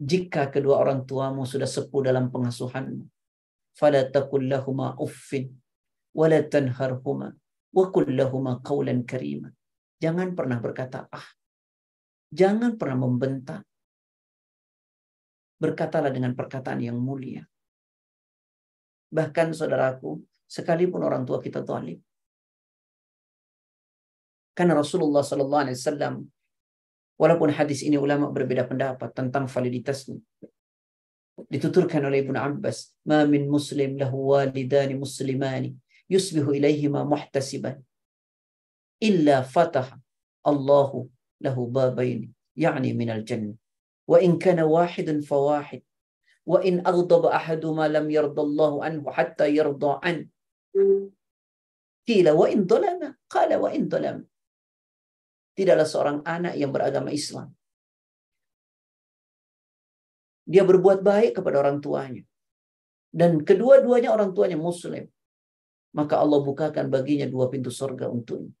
Jika kedua orang tuamu sudah sepuh dalam pengasuhanmu, fala taqul uffin, wala tanharhuma, wa kullahuma qawlan karima Jangan pernah berkata ah. Jangan pernah membentak berkatalah dengan perkataan yang mulia. Bahkan saudaraku, sekalipun orang tua kita zalim. Karena Rasulullah Sallallahu Alaihi Wasallam, walaupun hadis ini ulama berbeda pendapat tentang validitasnya, dituturkan oleh Ibnu Abbas, "Ma min muslim lahu walidani muslimani yusbihu ilaihima muhtasiban illa fatah Allahu lahu babaini, yani minal jannah." Tidaklah seorang anak yang beragama Islam. Dia berbuat baik kepada orang tuanya. Dan kedua-duanya orang tuanya muslim. Maka Allah bukakan baginya dua pintu surga untuknya.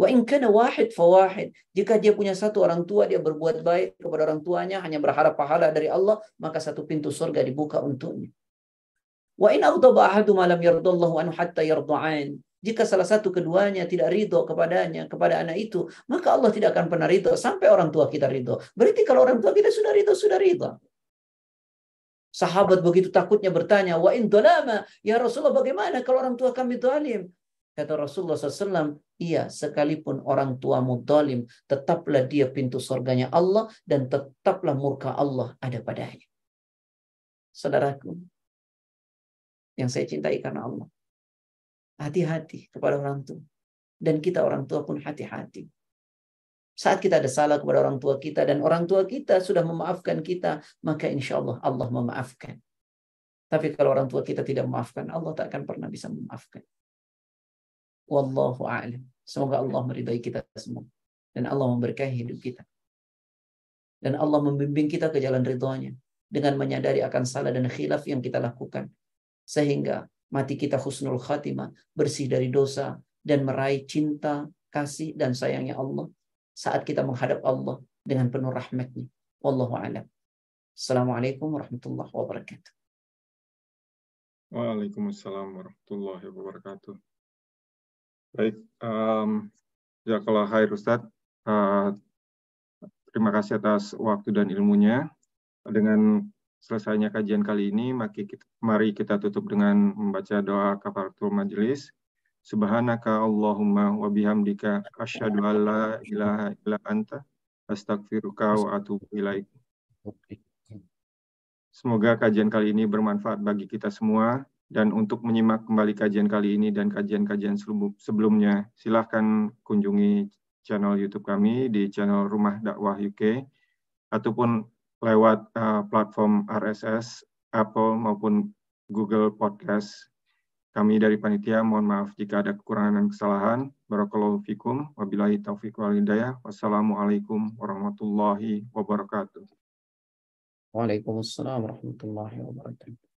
Wa in kana wahid fawahid. Jika dia punya satu orang tua, dia berbuat baik kepada orang tuanya, hanya berharap pahala dari Allah, maka satu pintu surga dibuka untuknya. Wa in aghdaba ahadu ma lam yardallahu anhu hatta yarda'an. Jika salah satu keduanya tidak ridho kepadanya, kepada anak itu, maka Allah tidak akan pernah ridho sampai orang tua kita ridho. Berarti kalau orang tua kita sudah ridho, sudah ridho. Sahabat begitu takutnya bertanya, wa in dolama, ya Rasulullah bagaimana kalau orang tua kami dolim? Kata Rasulullah SAW, iya sekalipun orang tuamu zalim, tetaplah dia pintu surganya Allah dan tetaplah murka Allah ada padanya. Saudaraku, yang saya cintai karena Allah. Hati-hati kepada orang tua. Dan kita orang tua pun hati-hati. Saat kita ada salah kepada orang tua kita dan orang tua kita sudah memaafkan kita, maka insya Allah Allah memaafkan. Tapi kalau orang tua kita tidak memaafkan, Allah tak akan pernah bisa memaafkan. Wallahu a'lam. Semoga Allah meridai kita semua. Dan Allah memberkahi hidup kita. Dan Allah membimbing kita ke jalan ridhonya. Dengan menyadari akan salah dan khilaf yang kita lakukan. Sehingga mati kita husnul khatimah. Bersih dari dosa. Dan meraih cinta, kasih, dan sayangnya Allah. Saat kita menghadap Allah dengan penuh rahmatnya. Wallahu a'lam. Assalamualaikum warahmatullahi wabarakatuh. Waalaikumsalam warahmatullahi wabarakatuh. Baik, um, ya kalau hai Ustadz, uh, terima kasih atas waktu dan ilmunya. Dengan selesainya kajian kali ini, mari kita, mari kita tutup dengan membaca doa kafaratul majelis. Subhanaka Allahumma wa bihamdika asyhadu an la ilaha illa anta astaghfiruka wa atubu ilaik. Semoga kajian kali ini bermanfaat bagi kita semua. Dan untuk menyimak kembali kajian kali ini dan kajian-kajian sebelumnya, silahkan kunjungi channel YouTube kami di channel Rumah Dakwah UK, ataupun lewat uh, platform RSS, Apple maupun Google Podcast. Kami dari panitia mohon maaf jika ada kekurangan dan kesalahan. Barakallahu fikum. Wabillahi taufiq wal hidayah. Wassalamualaikum warahmatullahi wabarakatuh. Waalaikumsalam warahmatullahi wabarakatuh.